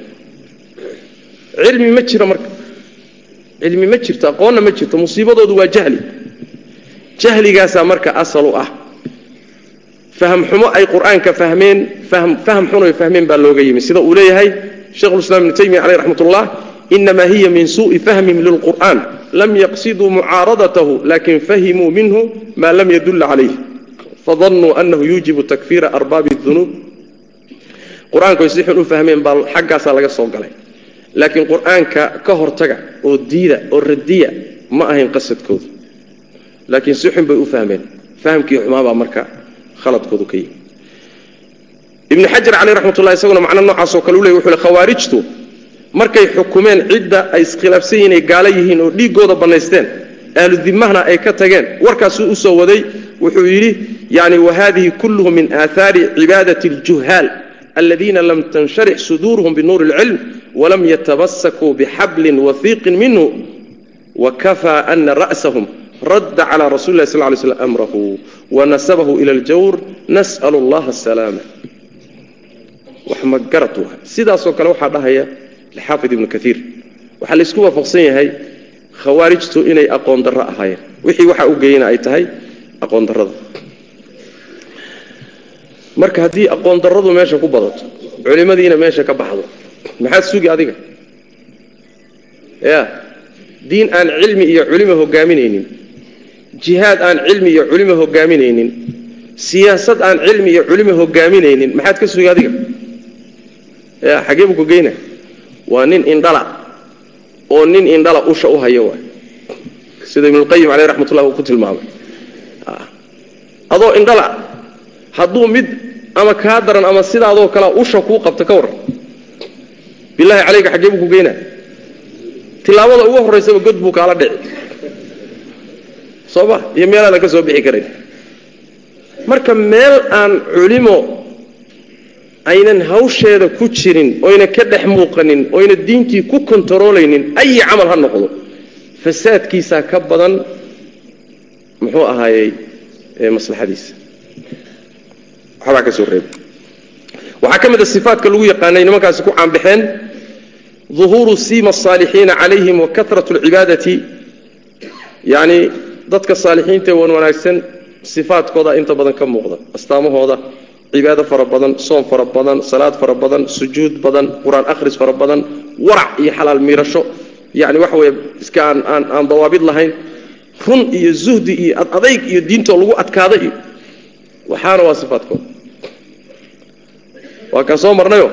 Cilmi ma jiro marka. Cilmi ma jirto aqoonna ma jirto musiibadoodu waa jahli. Jahligaasaa marka asal u ah. Faham xumo ay qur'aanka fahmeen faham xun ay fahmeen baa looga yimi. Sida uu leeyahay sheikhulislaam ibnu taymiya caleyh raxmat ullah inama hiya min suuءi fahmihim lilqur'an lam yaqsiduu mucaaradatahu laakiin fahimuu minhu ma lam yadulla calayh fadannuu anahu yuujibu takfiira arbaabi dunuub qur'aanku si xun u fahmeen baa xaggaasaa laga soo galay laakiin qur'aanka ka hortaga oo diida oo radiya ma ahayn qasadkoodu laakiin si xun bay u fahmeen fahamkii xumaabaa marka khaladkoodu ka yimi ibnu xajar caleyh raxmatullah isaguna macno noocaasoo kale u ley wuxuu le khawaarijtu markay xukumeen cidda ay iskhilaafsan yihiin ay gaalo yihiin oo dhiiggooda bannaysteen ahlu dimahna ay ka tageen warkaasuu u soo waday wuxuu yidhi yani wahadihi kulluhu min aahaari cibaadati aljuhaal aladiina lam tansharix suduuruhum binuuri اlcilm walam yatabasakuu bixablin wahiiqin minhu wakafaa ana ra'sahum radda calى rasuli lah sl ly slm amrahu wanasabahu ila اljawr nas'l اllaha asalaama wax magarad wa sidaasoo kale waxaa dhahaya xaafid ibnu kaiir waxaa laysku waafaqsan yahay khawaarijtu inay aqoon darro ahaayeen. Wixii waxa u geeyana ay tahay aqoon darrada. Marka haddii aqoon darradu meesha ku badato culimadiina meesha ka baxdo maxaad sugi adiga? Ya diin aan cilmi iyo culimo hogaaminaynin jihaad aan cilmi iyo culimo hogaaminaynin siyaasad aan cilmi iyo culimo hogaaminaynin maxaad ka sugi adiga? Ya xagee buu ku geyna waa nin indhala. Oo nin indhala usha u hayo waay. Sida ibnulqayim caleyh raxmatullah uu ku tilmaamay. Adoo indhala hadduu mid ama kaa daran ama sidaadoo kalea usha kuu qabta ka warran bilaahi caleyka xaggee buu ku geynaa tilaabada ugu horraysaba god buu kaala dhici. Soo ma? Iyo meelaadan ka soo bixi karayn marka meel aan culimo aynan hawsheeda ku jirin oyna ka dhex muuqanin oyna diintii ku kontaroolaynin ayi camal ha noqdo. Fasaadkiisaa ka badan muxuu ahaayey maslaxadiisa. Waxbaa ka soo reeba waxaa ka mid ah a sifaatka lagu yaqaanay nimankaasi ku caanbaxeen duhuuru siima asaalixiina calayhim wa karat alcibaadati yacni dadka saalixiinta ee wanwanaagsan sifaadkooda inta badan ka muuqda astaamahooda cibaado fara badan soom fara badan salaad fara badan sujuud badan qur'aan akhris fara badan warac iyo xalaal miirasho. Yani waxa weye iska aan aan dawaabid lahayn. Run iyo zuhdi iyo adayg iyo diintoo lagu adkaada iyo waxaana waa sifaadkooda waa kaan soo marnayo.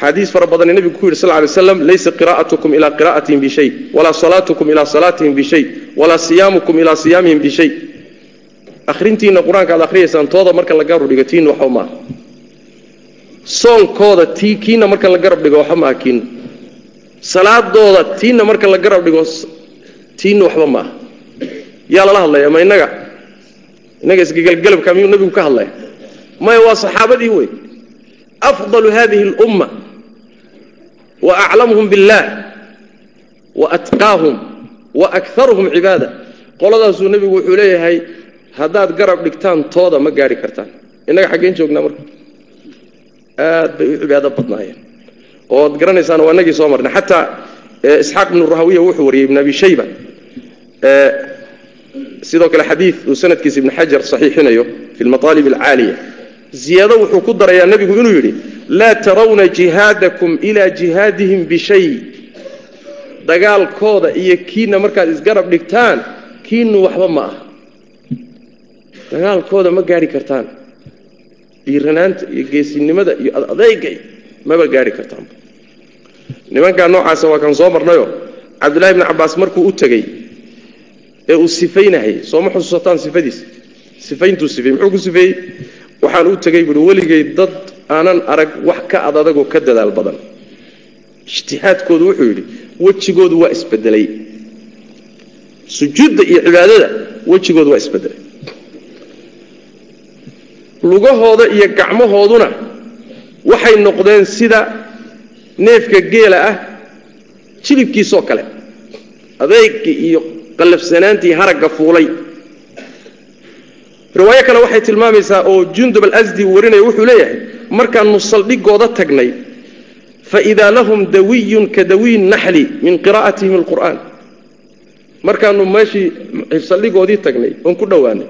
Xaadiis fara badan nebigu ku yidhi sal lay slam laysa qira'atukum ilaa qira'atihim bishay walaa salaatukum ilaa salaatihim bishay walaa siyaamukum ilaa siyaamihim bishay akhrintiinna qur'aanka aad akhriyaysaan tooda marka la garab dhigo tiinna waxba maaha soonkooda tii kiinna marka la garab dhigo waxba maaha kiinna salaadooda tiinna marka la garab dhigo tiinna waxba maaha yaa lala hadlaya ma innaga? Innaga isgegelgelabka miyuu nebigu ka hadlaya? Maya waa saxaabadii wey afdalu hadihi اlumma wa aclamuhum biاllah wa atqaahum wa akaruhum cibaada. Qoladaasuu nebigu wuxuu leeyahay haddaad garab dhigtaan tooda ma gaari kartaan. Innaga xaggeen joognaa marka. Aad bay u cibaado badnaayeen. Ooad garanaysaan waa inagii soo marnay. Xataa isxaaq ibnu rahawiya wuxuu wariyey ibn abi shayba. Sidoo kale xadiid uu sanadkiisa ibn xajar saxiixinayo fi lmaaalib alcaaliya ziyaado wuxuu ku darayaa nebigu inuu yidhi laa tarawna jihaadakum ilaa jihaadihim bishay dagaalkooda iyo kiina markaad isgarab dhigtaan kiinu waxba ma aha dagaalkooda ma gaari kartaan. Dhiiranaanta iyo geesinimada iyo adayga maba gaari kartaan. Nimankaa noocaasa waa kan soo marnayo. Cabdullahi bni cabaas markuu u tegey ee uu sifaynahayy sooma xusuusataan sifadiisa sifayntuu sifey muxuu ku sifeeyey waxaan u tegey buui weligay dad aanan arag wax ka ad adagoo ka dadaal badan. Ijtihaadkoodu wuxuu yidhi wejigoodu waa isbedelay. Sujuudda iyo cibaadada wejigoodu waa isbedelay lugahooda iyo gacmahooduna waxay noqdeen sida neefka geela ah jilibkiisoo kale. Adeegii iyo qallafsanaantii haragga fuulay. Riwaayo kale waxay tilmaamaysaa oo jundub alasdi warinaya wuxuu leeyahay markaannu saldhigooda tagnay faidaa lahum dawiyun ka dawiyi naxli min qiraa'atihim alqur'aan. Markaannu meeshii saldhigoodii tagnay oon ku dhowaanay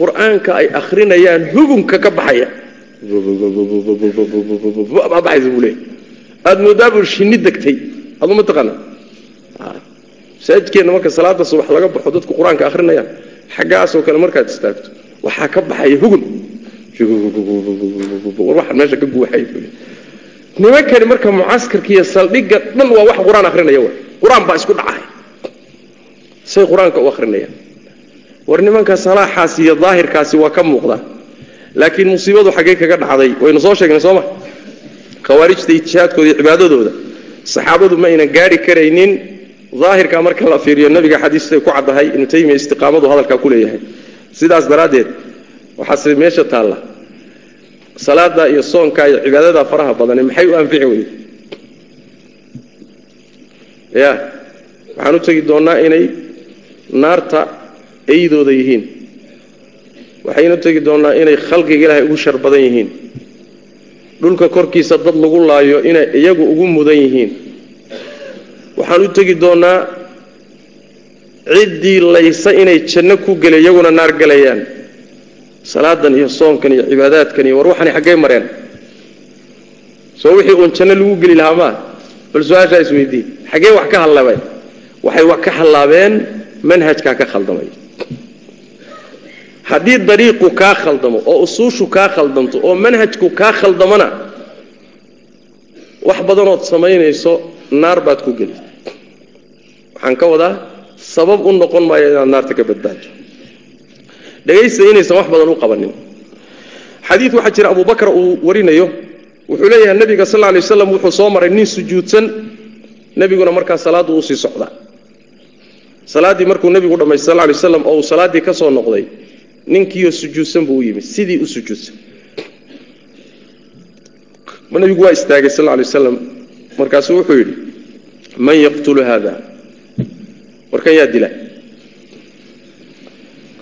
qur'aanka ay akhrinayaan hugunka ka baxaya buu leeyahy aada shinni degtay adu ma taqaana masaajidkeenna marka salaada subax laga baxo dadku qur'aanka akhrinayaan xaggaasoo kale markaad istaagto waxaa ka baxaya hugun war meesha ka guuxay nimankani marka mucaskarkiiyo saldhigga dhan waa wax qur'aan akhrinaya w qur'aan baa isku dhacay say qur'aanka u akhrinayaan war nimanka salaaxaasi iyo daahirkaasi waa ka muuqda. Laakiin musiibadu xaggey kaga dhacday waynu soo sheegnay sooma khawaarijta ijtihaadkooda iyo cibaadadooda saxaabadu ma aynan gaari karaynin. Daahirka marka la fiiriyo nabiga xadiistay ku caddahay ibnu taymiya istiqaamadu hadalkaa ku leeyahay. Sidaas daraaddeed waxaase meesha taalla. Salaada iyo soonka iyo cibaadada faraha badane maxay u anfici weyde ya waxaan u tegi doonnaa inay naarta eydooda yihiin. Waxaynu tegi doonnaa inay khalqiga ilaahay ugu shar badan yihiin. Dhulka korkiisa dad lagu laayo inay iyagu ugu mudan yihiin. Waxaan u tegi doonnaa ciddii laysa inay janno ku gele iyaguna naar gelayaan salaadan iyo soonkan iyo cibaadaadkan iyo war waxani xaggey mareen. Soo wixii uun janno lagu geli lahaa maa bal su'aashaa isweydiin xaggee wax ka hallaabeen waxay wax ka hallaabeen manhajkaa ka khaldamay haddii dariiqu kaa khaldamo oo usuushu kaa khaldanto oo manhajku kaa khaldamona wax badanood samaynayso naar baad ku geli. Waxaan ka wadaa sabab u noqon maayo inaad naarta ka badbaado dhegaysta wax badan u qabanin. Xadiid waxaa jira abubakar uu warinayo wuxuu leeyahay nabiga sal lay waslam wuxuu soo maray nin sujuudsan nebiguna markaa salaaddu u sii socdaa. Salaaddii markuu nebigu dhammaystay sal lay waslam oo uu salaaddii ka soo noqday ninkiioo sujuudsan buu u yimid sidii u sujuudsan. Nebigu waa istaagay sal lay waslam markaasuu wuxuu yidhi man yaqtulu haada warkan yaa dila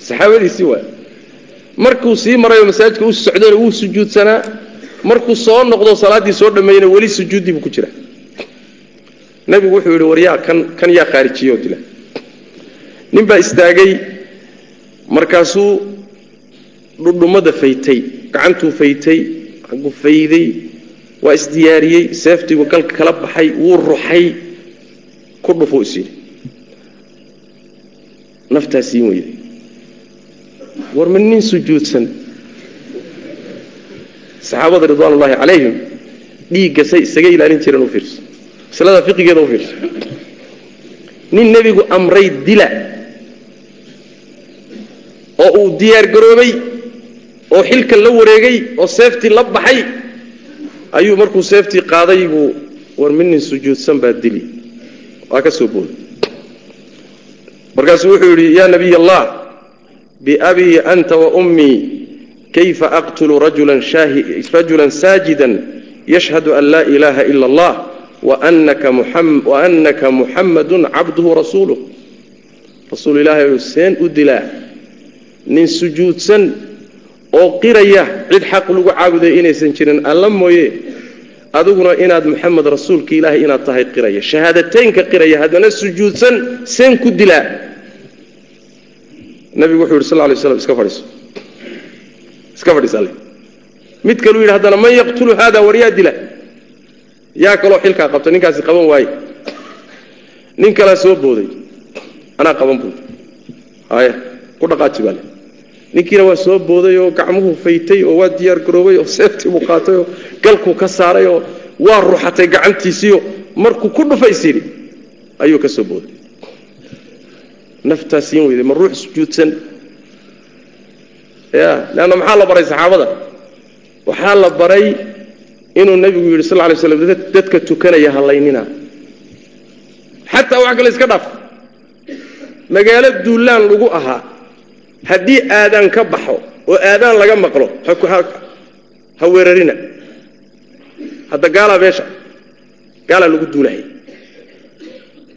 saxaabadiisii waa markuu sii marayoo masaajidka u socdayna wuu sujuudsanaa markuu soo noqdo salaaddii soo dhammeeyna weli sujuuddii buu ku jira nebigu wuxuu yidhi war yaa kan kan yaa khaarijiyoo dila nin baa istaagay markaasuu dhudhummada faytay gacantuu faytay gufayday waa isdiyaariyey seeftiibu galka kala baxay wuu ruxay ku dhufuu is yidhi naftaa siin weyday war ma nin sujuudsan. Saxaabada ridwaan ullaahi calayhim dhiigga say isaga ilaalin jireen u fiirso. Masalada fiqigeeda u fiirso. Nin nebigu amray dila oo uu diyaargaroobay oo xilka la wareegay oo seeftii la baxay ayuu markuu seeftii qaaday buu war min nin sujuudsan baa dili. Waa ka soo booday markaasuu wuxuu yidhi yaa nabiy allah biabii anta waummii kayfa aqtulu rajulan saajidan yashhadu an laa ilaaha ila allah waannaka muxammadun cabduhu rasuuluh rasuul ilaahay seen u dilaa nin sujuudsan oo qiraya cid xaq lagu caabuday inaysan jirin alla mooye adiguna inaad muxamed rasuulka ilaahay inaad tahay qiraya. Shahaadateynka qiraya haddana sujuudsan seen ku dilaa nabigu wuxuu yidhi sal lay slam iska fadhiiso. Iska fadhiisale mid kaluu yidhi haddana man yaqtulu haada war yaa dila? Yaa kaloo xilkaa qabta ninkaasi qaban waaye. Nin kalaa soo booday. Anaa qaban buud haya ku dhaqaaji ninkiina waa soo booday oo gacmuhu faytay oo waa diyaar garoobay oo seeftii buu qaatay oo galkuu ka saaray oo waa ruxatay gacantiisiio markuu ku dhufaysyidhi ayuu ka soo booday. Naftaa siin weyday ma ruux sujuudsan ya leanna maxaa la baray saxaabada? Waxaa la baray inuu nebigu yidhi sal lay slam dadka tukanaya hallaynina xataa wax kale iska dhaaf. Magaalo duulaan lagu ahaa haddii aadaan ka baxo oo aadaan laga maqlo ha weerarina. Hadda gaalaa meesha gaalaa lagu duulahay.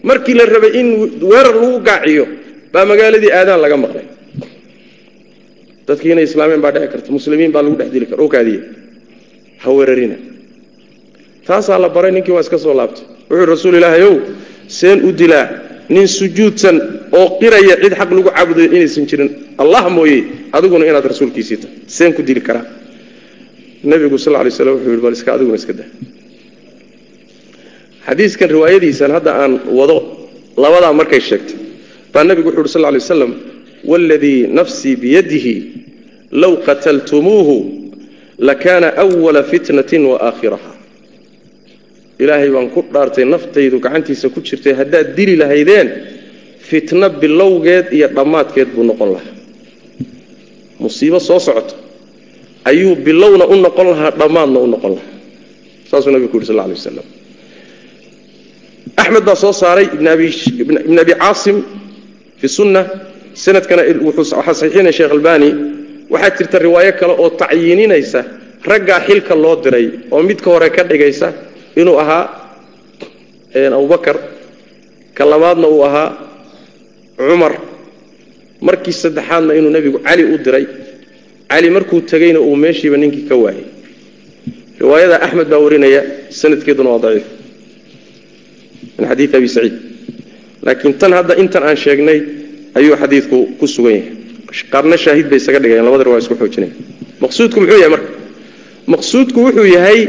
Markii la rabay in weerar lagu gaaciyo baa magaaladii aadaan laga maqlay. Dadkii inay islaameen baa dhici karta muslimiin baa lagu dhex dili kara oo ha weerarina. Taasaa la baray ninkii waa iska soo laabtay. Wuxuu rasuul ilaahay ow seen u dilaa nin sujuudsan oo qiraya cid xaq lagu caabudayo inaysan jirin. Allah mooye adiguna inaad rasuulkiisii tahay. Seen ku dili karaa nabigu sal lay slam wuxuu yidhi bal iska adiguna iska dah. Xadiiskan riwaayadiisan hadda aan wado labadaa markay sheegtay. Baa nebigu wuxu uhi sal lay waslam waaladii nafsii biyadihi low qataltumuuhu lakaana wala fitnatin wa aakhiraha ilaahay baan ku dhaartay naftaydu gacantiisa ku jirtay haddaad dili lahaydeen fitno bilowgeed iyo dhammaadkeed buu noqon lahaa. Musiibo soo socota ayuu bilowna u noqon lahaa dhammaadna u noqon lahaa. Saasuu nabigu ku yuri sal lay waslam axmed baa soo saaray ibn abi caasim fi sunna sanadkana waxaa saxiixinaya sheekh albani. Waxaa jirta riwaayo kale oo tacyiininaysa raggaa xilka loo diray oo midka hore ka dhigaysa inuu ahaa abubakar ka labaadna uu ahaa cumar. Markii saddexaadna inuu nebigu cali u diray. Cali markuu tegeyna uu meeshiiba ninkii ka waayay. Riwaayada axmed baa warinaya sanadkeeduna waa daciif. Min xadii abi saciid. Laakiin tan hadda intan aan sheegnay ayuu xadiidku ku sugan yahay. Qaarna shaahid bay isaga dhigayaan labada riwaya isku xoojinaya maqsuudku muxuu yahay marka? Maqsuudku wuxuu yahay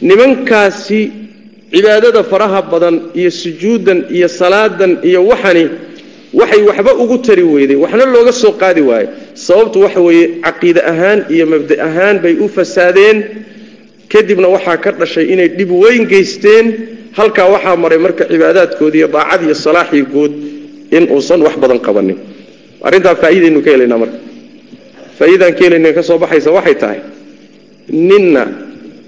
nimankaasi cibaadada faraha badan iyo sujuuddan iyo salaadan iyo waxani waxay waxba ugu tari weyday waxna looga soo qaadi waayo sababtu waxa weeye caqiide ahaan iyo mabda ahaan bay u fasaadeen. Kadibna waxaa ka dhashay inay dhib weyn geysteen. Halkaa waxaa maray marka cibaadaadkoodii iyo daacad iyo salaaxii guud in uusan wax badan qabanin. Arrintaa faa'iidaynu ka helaynaa marka. Faa'iidaan ka helayna ka soo baxaysa waxay tahay ninna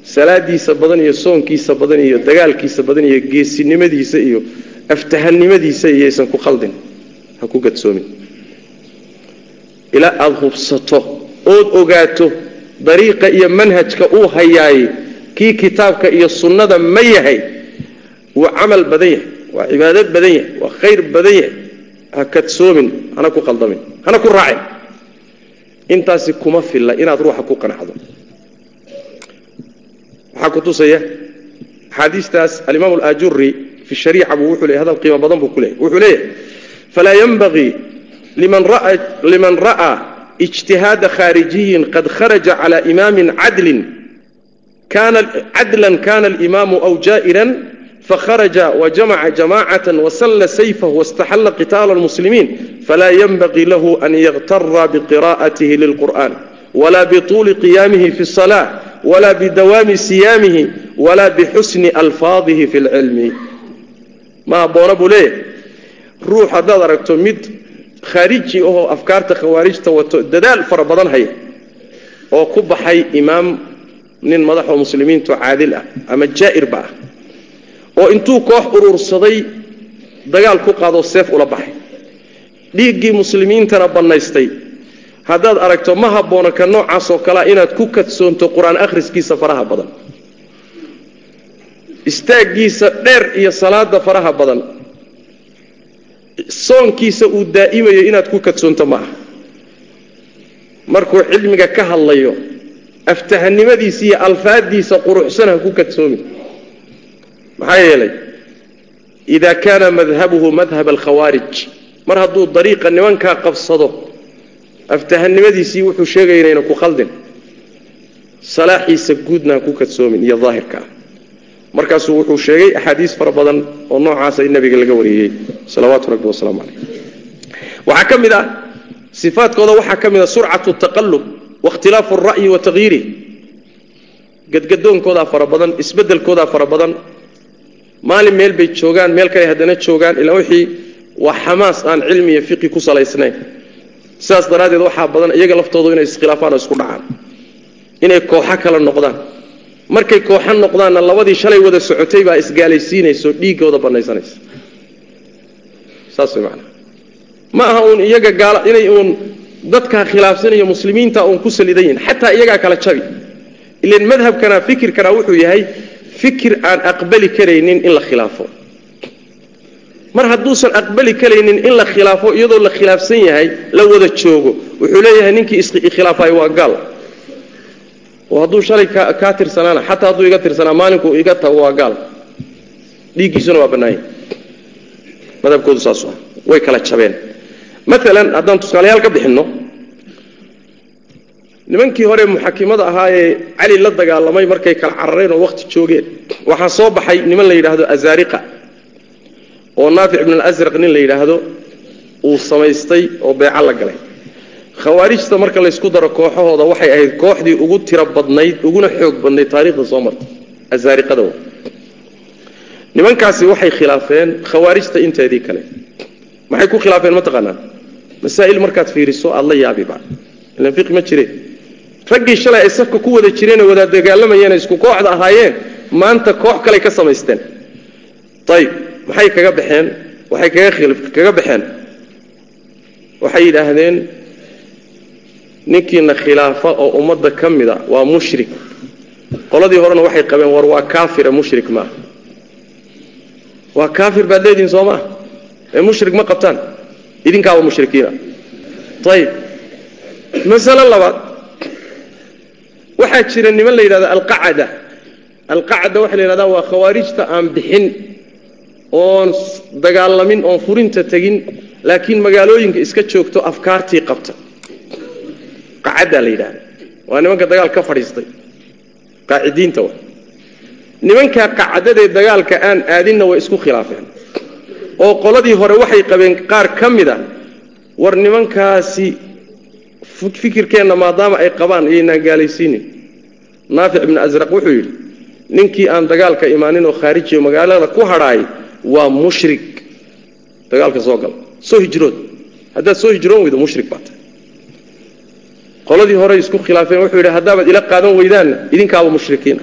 salaadiisa badan iyo soonkiisa badan iyo dagaalkiisa badan iyo geesinimadiisa iyo aftahannimadiisa iyaysan ku khaldin ha ku gadsoomin. Ilaa aada hubsato ood ogaato dariiqa iyo manhajka uu hayaay kii kitaabka iyo sunnada ma yahay wuu camal badan yahay waa cibaado badan yahay waa khayr badan yahay. Ha kadsoomin hana ku qaldamin hana ku raacin. Intaasi kuma filla inaad ruuxa ku qanacdo waxaa ku tusaya axaadiistaas alimaam alajuri fi shariica buu wuxuu leeyay hadal qiimo badan buu ku leeyay wuxuu leeyahay falaa yanbagii liman ra'aa ijtihaada khaarijiyin qad kharaja cala imaamin cadlin cadlan kana alimaamu aw jaa'iran fakharaja wajamaca jamacata wasalla sayfahu waاstaxalla qitaala almuslimiin falaa yanbagii lahu an yakhtara biqira'atihi lilqur'an wla bطuuli qiyaamihi fi الصلاة wla bidawaami siyaamihi wla bixusni alfaadihi fi اlcilmi ma habboona buu leeyahay ruux haddaad aragto mid khaariji ahoo afkaarta khawaarijta wato dadaal fara badan haya oo ku baxay imaam nin madaxoo muslimiinto caadil ah ama jaa'irba ah oo intuu koox urursaday dagaal ku qaadoo seef ula baxay dhiiggii muslimiintana bannaystay haddaad aragto ma habboona ka noocaasoo kalea inaad ku kadsoonto qur'aan akhriskiisa faraha badan. Istaaggiisa dheer iyo salaada faraha badan. Soonkiisa uu daa'imayo inaad ku kadsoonto ma aha. Markuu cilmiga ka hadlayo aftahanimadiisa iyo alfaadiisa quruxsan ha ku kadsoomin maxaa yeelay? Idaa kaana madhabuhu madhab alkhawaarij. Mar hadduu dariiqa nimankaa qabsado aftahanimadiisii wuxuu sheegaya inayna ku khaldin. Salaaxiisa guudna ku kadsoomin iyo daahirka. Ah markaasuu wuxuu sheegay axaadiis fara badan oo noocaasa in nabiga laga wariyey. Salawaatu rabbi wasalaamu caleyh waxaa ka mid ah sifaadkooda waxaa ka mid a surcatu taqalub wakhtilaafu alra'yi wa takyiirih gadgadoonkoodaa fara badan isbedelkoodaa fara badan. Maalin meel bay joogaan meel kale haddana joogaan ilaa wixii waa xamaas aan cilmi iyo fiqi ku salaysnayn sidaas daraaddeed waxaa badan iyaga laftoodu inay iskhilaafaan oo isku dhacaan inay kooxo kala noqdaan. Markay kooxo noqdaanna labadii shalay wada socotay baa isgaalaysiinayso dhiiggooda banaysanaysa. Saas way macnaa ma aha uun iyaga gaala inay uun dadkaa khilaafsanayo muslimiinta uun ku salidan yihiin xataa iyagaa kala jabi. Ilan madhabkana fikirkana wuxuu yahay fikir aan aqbali karaynin in la khilaafo mar hadduusan aqbali karaynin in la khilaafo iyadoo la khilaafsan yahay la wada joogo. Wuxuu leeyahay ninkii iskhilaafay waa gaal. Oo hadduu shalay kaa tirsanaana xataa hadduu iga tirsanaa maalinku iga tago waa gaal. Dhiiggiisuna waa bannaanya madhabkoodu saasu ah way kala jabeen. Maalan haddaan tusaalayaal ka bixinno nimankii hore muxakimada ahaa ee cali la dagaalamay markay kala carareen oo wakhti joogeen. Waxaa soo baxay niman la yidhaahdo azariqa oo naafic ibn alasraq nin la yidhaahdo uu samaystay oo beeco la galay. Khawaarijta marka laysku daro kooxahooda waxay ahayd kooxdii ugu tiro badnayd uguna xoog badnayd taarikhda soo martay azaariqada wa nimankaasi waxay khilaafeen khawaarijta inteedii kale. Maxay ku khilaafeen mataqaanaa masaa'il markaad fiiriso aada la yaabiba ilan fiqi ma jireen raggii shalay ay safka ku wada jireenoo wada dagaalamayeen isku kooxda ahaayeen maanta koox kaley ka samaysteen. Ayib maxay kaga baxeen? Waxay kaga baxeen? Waxay yidhaahdeen ninkiina khilaafa oo ummadda ka mida waa mushrik. Qoladii horena waxay qabeen war waa kaafire mushrik maaha waa kaafir baad leedihin soo maa ee mushrik ma qabtaan? Idinkaaba mushrikiina. Ayib masalo labaad. Waxaa jira niman la yidhahdo alqacada. Alqacada waxa la yidhahdaa waa khawaarijta aan bixin oon dagaalamin oon furinta tegin laakiin magaalooyinka iska joogto afkaartii qabta. Qacaddaa la yidhahda waa nimanka dagaal ka fadhiistay. Qaacidiinta wa nimankaa qacadadee dagaalka aan aadinna way isku khilaafeen. Oo qoladii hore waxay qabeen qaar ka mid a war nimankaasi fikirkeenna maadaama ay qabaan iyaynaan gaalaysiinin. Naafic ibnu asraq wuxuu yidhi ninkii aan dagaalka imaanin oo khaarijiyo magaalada ku hadhaay waa mushrik. Dagaalka soo gal. Soo hijrood. Haddaad soo hijroon weydo mushrik baa tahay qoladii horey isku khilaafeen wuxuu yidhi haddaabaad ila qaadan weydaanna idinkaaba mushrikiina.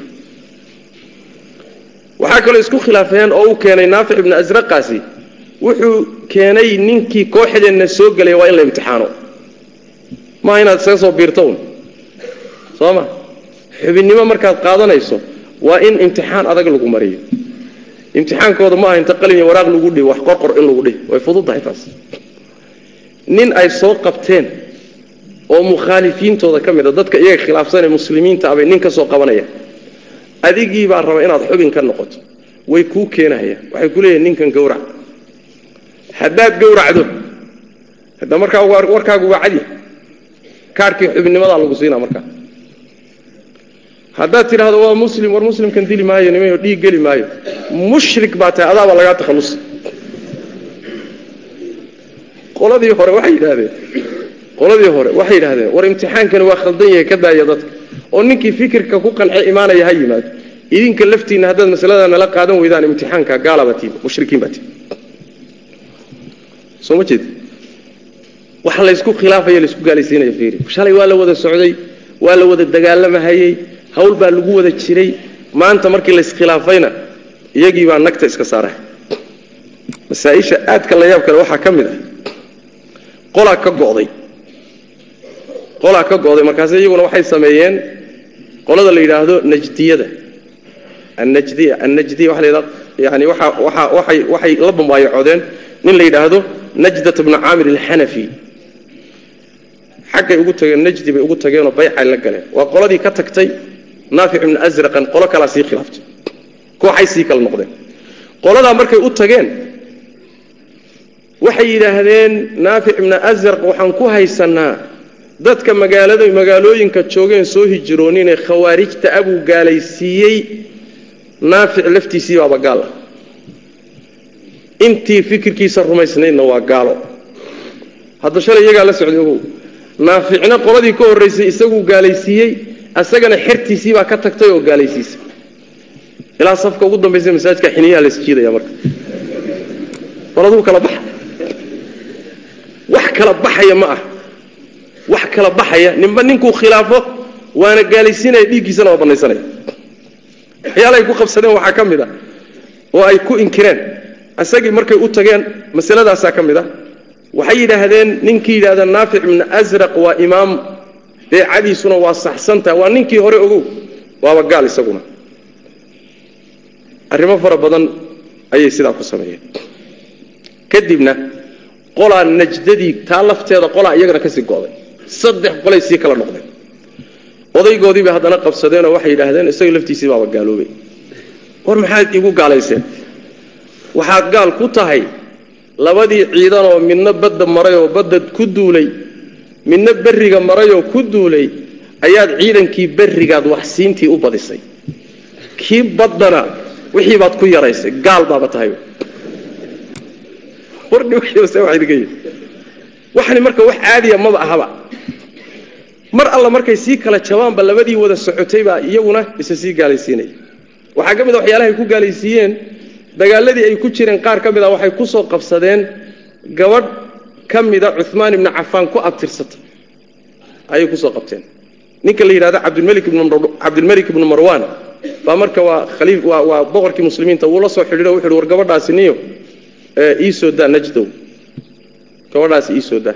Waxaa kaloo isku khilaafeen oo uu keenay naafic ibnu asraqaasi wuxuu keenay ninkii kooxdeenna soo gelay waa in la imtixaano. Maaha inaad isaga soo biirto un soo ma? Xubinnimo markaad qaadanayso waa in imtixaan adag lagu mariyo imtixaankooda ma aha inta qalin iyo waraaq lagu dhihi wax qorqor in lagu dhihi. Way fududdahay taas. Nin ay soo qabteen oo mukhaalifiintooda ka mid a dadka iyaga khilaafsanee muslimiinta abay nin ka soo qabanaya adigii baa raba inaad xubin ka noqoto. Way kuu keenahayaan waxay ku leeyihiin ninkan gawrac haddaad gawracdo hadda markaa warkaagu waa cadi. Kaarhkii xubinnimadaa lagu siinaa markaa haddaad tidhaahdo waa muslim war muslimkan dili maayo nimayo dhiig geli maayo. Mushrik baa tahay adaabaa lagaa takhallusi. Qoladii hore waxay yidhaahdeen qoladii hore waxay yidhahdeen war imtixaankani waa khaldan yahay ka daaya dadka. Oo ninkii fikirka ku qanxe imaanaya ha yimaado. Idinka laftiinna haddaad masalada nala qaadan weydaan imtixaanka gaalabatiin mushrikiin baatiin soo ma jeed? Waxa laysku khilaafaya laysku gaalaysiinaya fiiri. Shalay waa la wada socday waa la wada dagaalamahayey hawl baa lagu wada jiray maanta markii layiskhilaafayna iyagii baa nagta iska saara masaaisha aadka la yaab kale waxaa ka mid ah qolaa ka go'day. Qolaa ka go'day markaase iyaguna waxay sameeyeen qolada la yidhaahdo najdiyada. Annajdiya annajdiya waxa la yidhahdo yani waxa waxa waxay waxay la bambaayacodeen nin la yidhaahdo najdat bnu caamir alxanafi xaggay ugu tageen najdi bay ugu tageenoo baycay la galeen waa qoladii ka tagtay naafic ibnu asraqan qolo kalaa sii khilaaftay kooxay sii kala noqdeen. Qoladaa markay u tageen waxay yidhaahdeen naafic ibnu asraq waxaan ku haysannaa dadka magaalada magaalooyinka joogeen soo hijirooninee khawaarijta abuu gaalaysiiyey naafic laftiisii baaba gaal ah. Intii fikirkiisa rumaysnaydna waa gaalo. Hadda shalay iyagaa la socday ogow. Naaficna qoladii ka horraysay isaguu gaalaysiiyey isagana xertiisii baa ka tagtay oo gaalaysiisay ilaa safka ugu dambaysa masaajidka xiniyaha la isjiidaya marka. War aduu kala baxa. Wax kala baxaya ma ah. Wax kala baxaya. Ninba ninkuu khilaafo waana gaalaysiinaya dhiiggiisana waa banaysanaya waxyaalahay ku qabsadeen waxaa ka mid a oo ay ku inkireen. Isagii markay u tageen masaladaasaa ka mid ah waxay yidhaahdeen ninkii yidhahda naafic ibnu asraq waa imaam beecadiisuna waa saxsantaha waa ninkii hore ogow waaba gaal isaguna. Arrimo fara badan ayay sidaa ku sameeyeen. Kadibna qolaa najdadii taa lafteeda qolaa iyagana ka sii go'day. Saddex qolay sii kala noqdeen. Odaygoodiibay haddana qabsadeenoo waxay yidhaahdeen isaga laftiisii baaba gaaloobay. War maxaad igu gaalayseen? Waxaad gaal ku tahay labadii ciidanoo midna badda marayoo badda ku duulay midna berriga marayoo ku duulay ayaad ciidankii berrigaad waxsiintii u badisay. Kii baddana wixii baad ku yaraysay gaal baaba tahay. Waxani marka wax caadiya maba ahaba. Mar alla markay sii kala jabaanba labadii wada socotay baa iyaguna isa sii gaalaysiinaya waxaa ka mid a waxyaalahay ku gaalaysiiyeen. Dagaaladii ay ku jireen qaar ka mid a waxay ku soo qabsadeen gabadh ka mida cumaan ibnu cafaan ku abtirsata ayay ku soo qabteen. Ninka la yidhahda cabdilmelik ibnu marwan. Baa marka waa waa boqorkii muslimiinta. Wuu la soo xidhiiro wuxu war gabadhaasi niyo iisoo daa najdow gabadhaasi iisoo daa.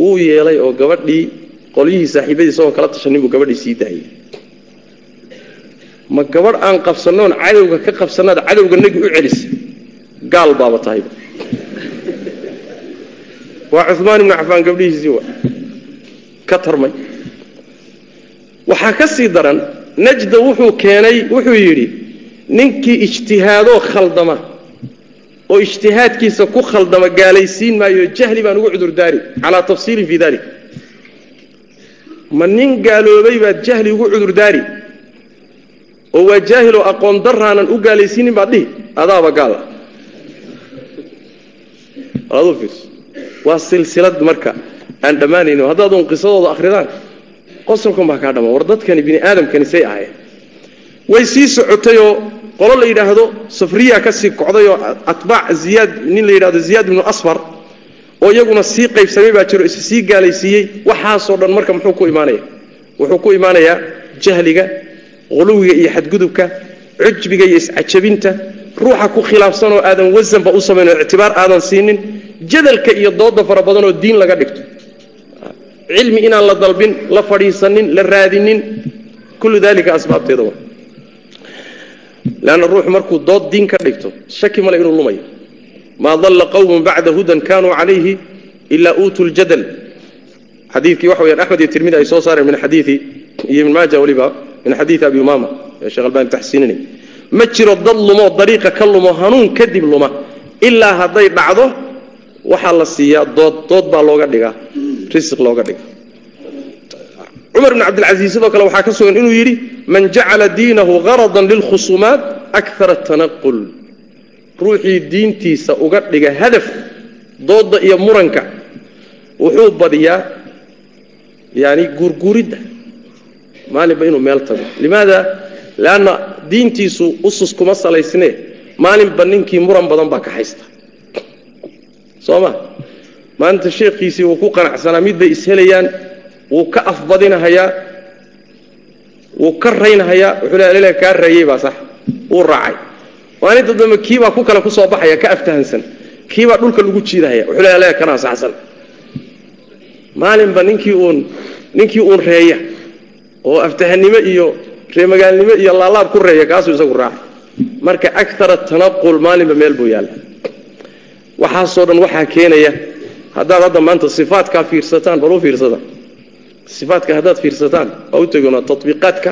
Wuu yeelay oo gabadhii qolyihii saaxiibadii isagoo kala tashanin buu gabadhii sii daayey ma gabadh aan qabsannoon cadowga ka qabsannaad cadowga nagi u celisa gaal baaba tahayba waa cumaan ibnu cafaan gabdhihiisii wa. Ka tarmay. Waxaa ka sii daran najda wuxuu keenay wuxuu yidhi ninkii ijtihaadoo khaldama oo ijtihaadkiisa ku khaldama gaalaysiin maayo jahli baan ugu cudurdaari calaa tafsiilin fii dalik ma nin gaaloobay baad jahli ugu cudurdaari? Oo waa jaahiloo aqoon daraanan u gaalaysiinin baad dhihi adaaba gaal aduu fiirso waa silsilad marka aan dhammaanayno. Haddaadun qisadooda akhridaan qosolkan baa kaa dhammaan war dadkani bini aadamkani say ahayen way sii socotayoo qolo la yidhaahdo safriya ka sii kocdayoo atbaac ziyaad nin la yidhahdo ziyaad ibnu asfar oo iyaguna sii qaybsamay baa jiro is sii gaalaysiiyey. Waxaasoo dhan marka muxuu ku imaanaya? Wuxuu ku imaanayaa jahliga quluwiga iyo xadgudubka cujbiga iyo iscajabinta ruuxa ku khilaafsanoo aadan wasanba u samayn oo ictibaar aadan siinin jadalka iyo dooda fara badanoo diin laga dhigto. Cilmi inaan la dalbin la fadhiisanin la raadinin kullu dalika asbaabteeda wa ruuxu markuu dood diin ka dhigto shaki male inuu lumayo. Maa dalla qawmun bacda hudan kanuu calayhi ilaa uutuu ljadal xadiikii waxa weyaan axmed iyo tirmidi ay soo saareen min xadiii iyo ibn maaja weliba min xadiii abi umaama ee sheekh albani taxsiininay ma jiro dad lumoo dariiqa ka lumo hanuun kadib luma ilaa hadday dhacdo waxaa la siiyaa dood dood baa looga dhigaa risiq looga dhiga cumar bn cabdilcasiis sidoo kale waxaa ka sugan inuu yidhi man jacala diinahu haradan lilkhusuumaat akara tanaqul ruuxii diintiisa uga dhiga hadaf dooda iyo muranka wuxuu badiyaa yani guurguuridda maalinba inuu meel tago. Limaada leanna diintiisu usus kuma salaysne maalinba ninkii muran badan baa ka haysta soo ma maalinta sheekhiisii wuu ku qanacsanaa midbay ishelayaan wuu ka afbadinahayaa wuu ka raynahayaa wuxuu le l kaa reeyey baa sax wuu raacay. Maalinta dambe kiibaa ku kale ku soo baxaya ka aftahansan. Kiibaa dhulka lagu jiidahaya wuxuu le l kanaa saxsan. Maalinba ninkii uun ninkii uun reeya oo aftahanimo iyo reemagaalnimo iyo laalaab ku reeya kaasuu isagu raacay marka akara tanaqul maalinba meel buu yaalla waxaasoo dhan waxaa keenaya haddaad hadda maanta sifaadkaa fiirsataan bal u fiirsada. Sifaadka haddaad fiirsataan waa u tegoonaa tatbiiqaadka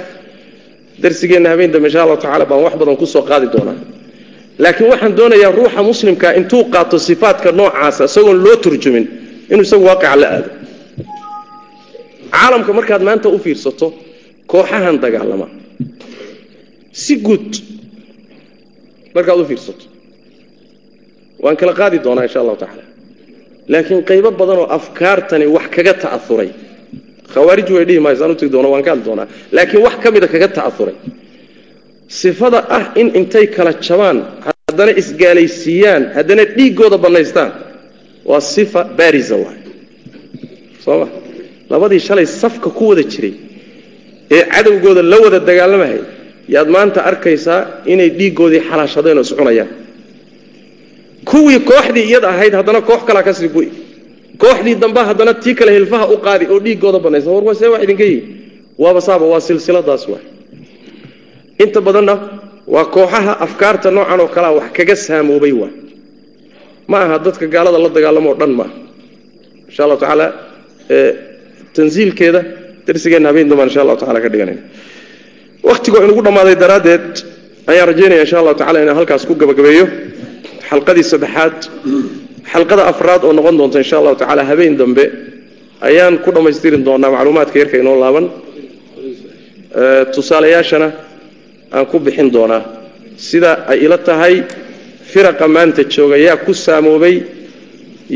darsigeenna habeen dambe insha allahu tacala baan wax badan ku soo qaadi doonaa. Laakiin waxaan doonayaa ruuxa muslimka intuu qaato sifaadka noocaasa isagoon loo turjumin inuu isagu waaqica la aado. Caalamka markaad maanta u fiirsato kooxahan dagaalama. Si guud markaad u fiirsato waan kala qaadi doonaa insha allahu tacaala. Laakiin qaybo badan oo afkaartani wax kaga ta'auray khawaarij way dhihi tegi doona waan ka hadli doonaa. Laakiin wax ka mida kaga ta'auray sifada ah in intay kala jabaan haddana isgaalaysiiyaan haddana dhiiggooda bannaystaan waa sifa baarisa waay. Soo ma? Labadii shalay safka ku wada jiray ee cadowgooda la wada dagaalamahaya yaad maanta arkaysaa inay dhiiggoodii xalaashadeen oo iscunayaan kuwii kooxdii iyada ahayd haddana koox kalaa ka sii gu'i kooxdii dambe haddana tii kale hilfaha u qaadi oo dhiiggooda banaysa. War see wax idinka yihi waaba saaba waa silsiladaas waay inta badanna waa kooxaha afkaarta noocan oo kalea wax kaga saamoobay waay ma aha dadka gaalada la dagaalamoo dhan maaha insha allahu tacaala tansiilkeeda darsigeenna habeen dambaan insha allahu tacala ka dhiganayna wakhtigoo inugu dhammaaday daraaddeed. Ayaan rajaynaya insha allahu tacala inaan halkaas ku gabagabeeyo xalqadii saddexaad xalqada afraad oo noqon doonta insha allahu tacaala habeen dambe ayaan ku dhammaystiri doonaa macluumaadka yarka inoo laaban. Tusaalayaashana aan ku bixin doonaa sida ay ila tahay firaqa maanta jooga yaa ku saamoobay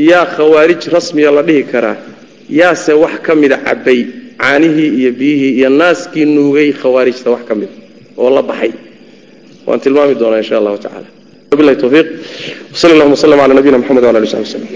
yaa khawaarij rasmiya la dhihi karaa yaase wax ka mida cabbay caanihii iyo biyihii iyo naaskii nuugay khawaarijta wax ka mida oo la baxay. Waan tilmaami doonaa insha allahu tacala wabilahi towfiiq wsal allahuma wslm ala nabiyina mxamed wala ali sabi wslm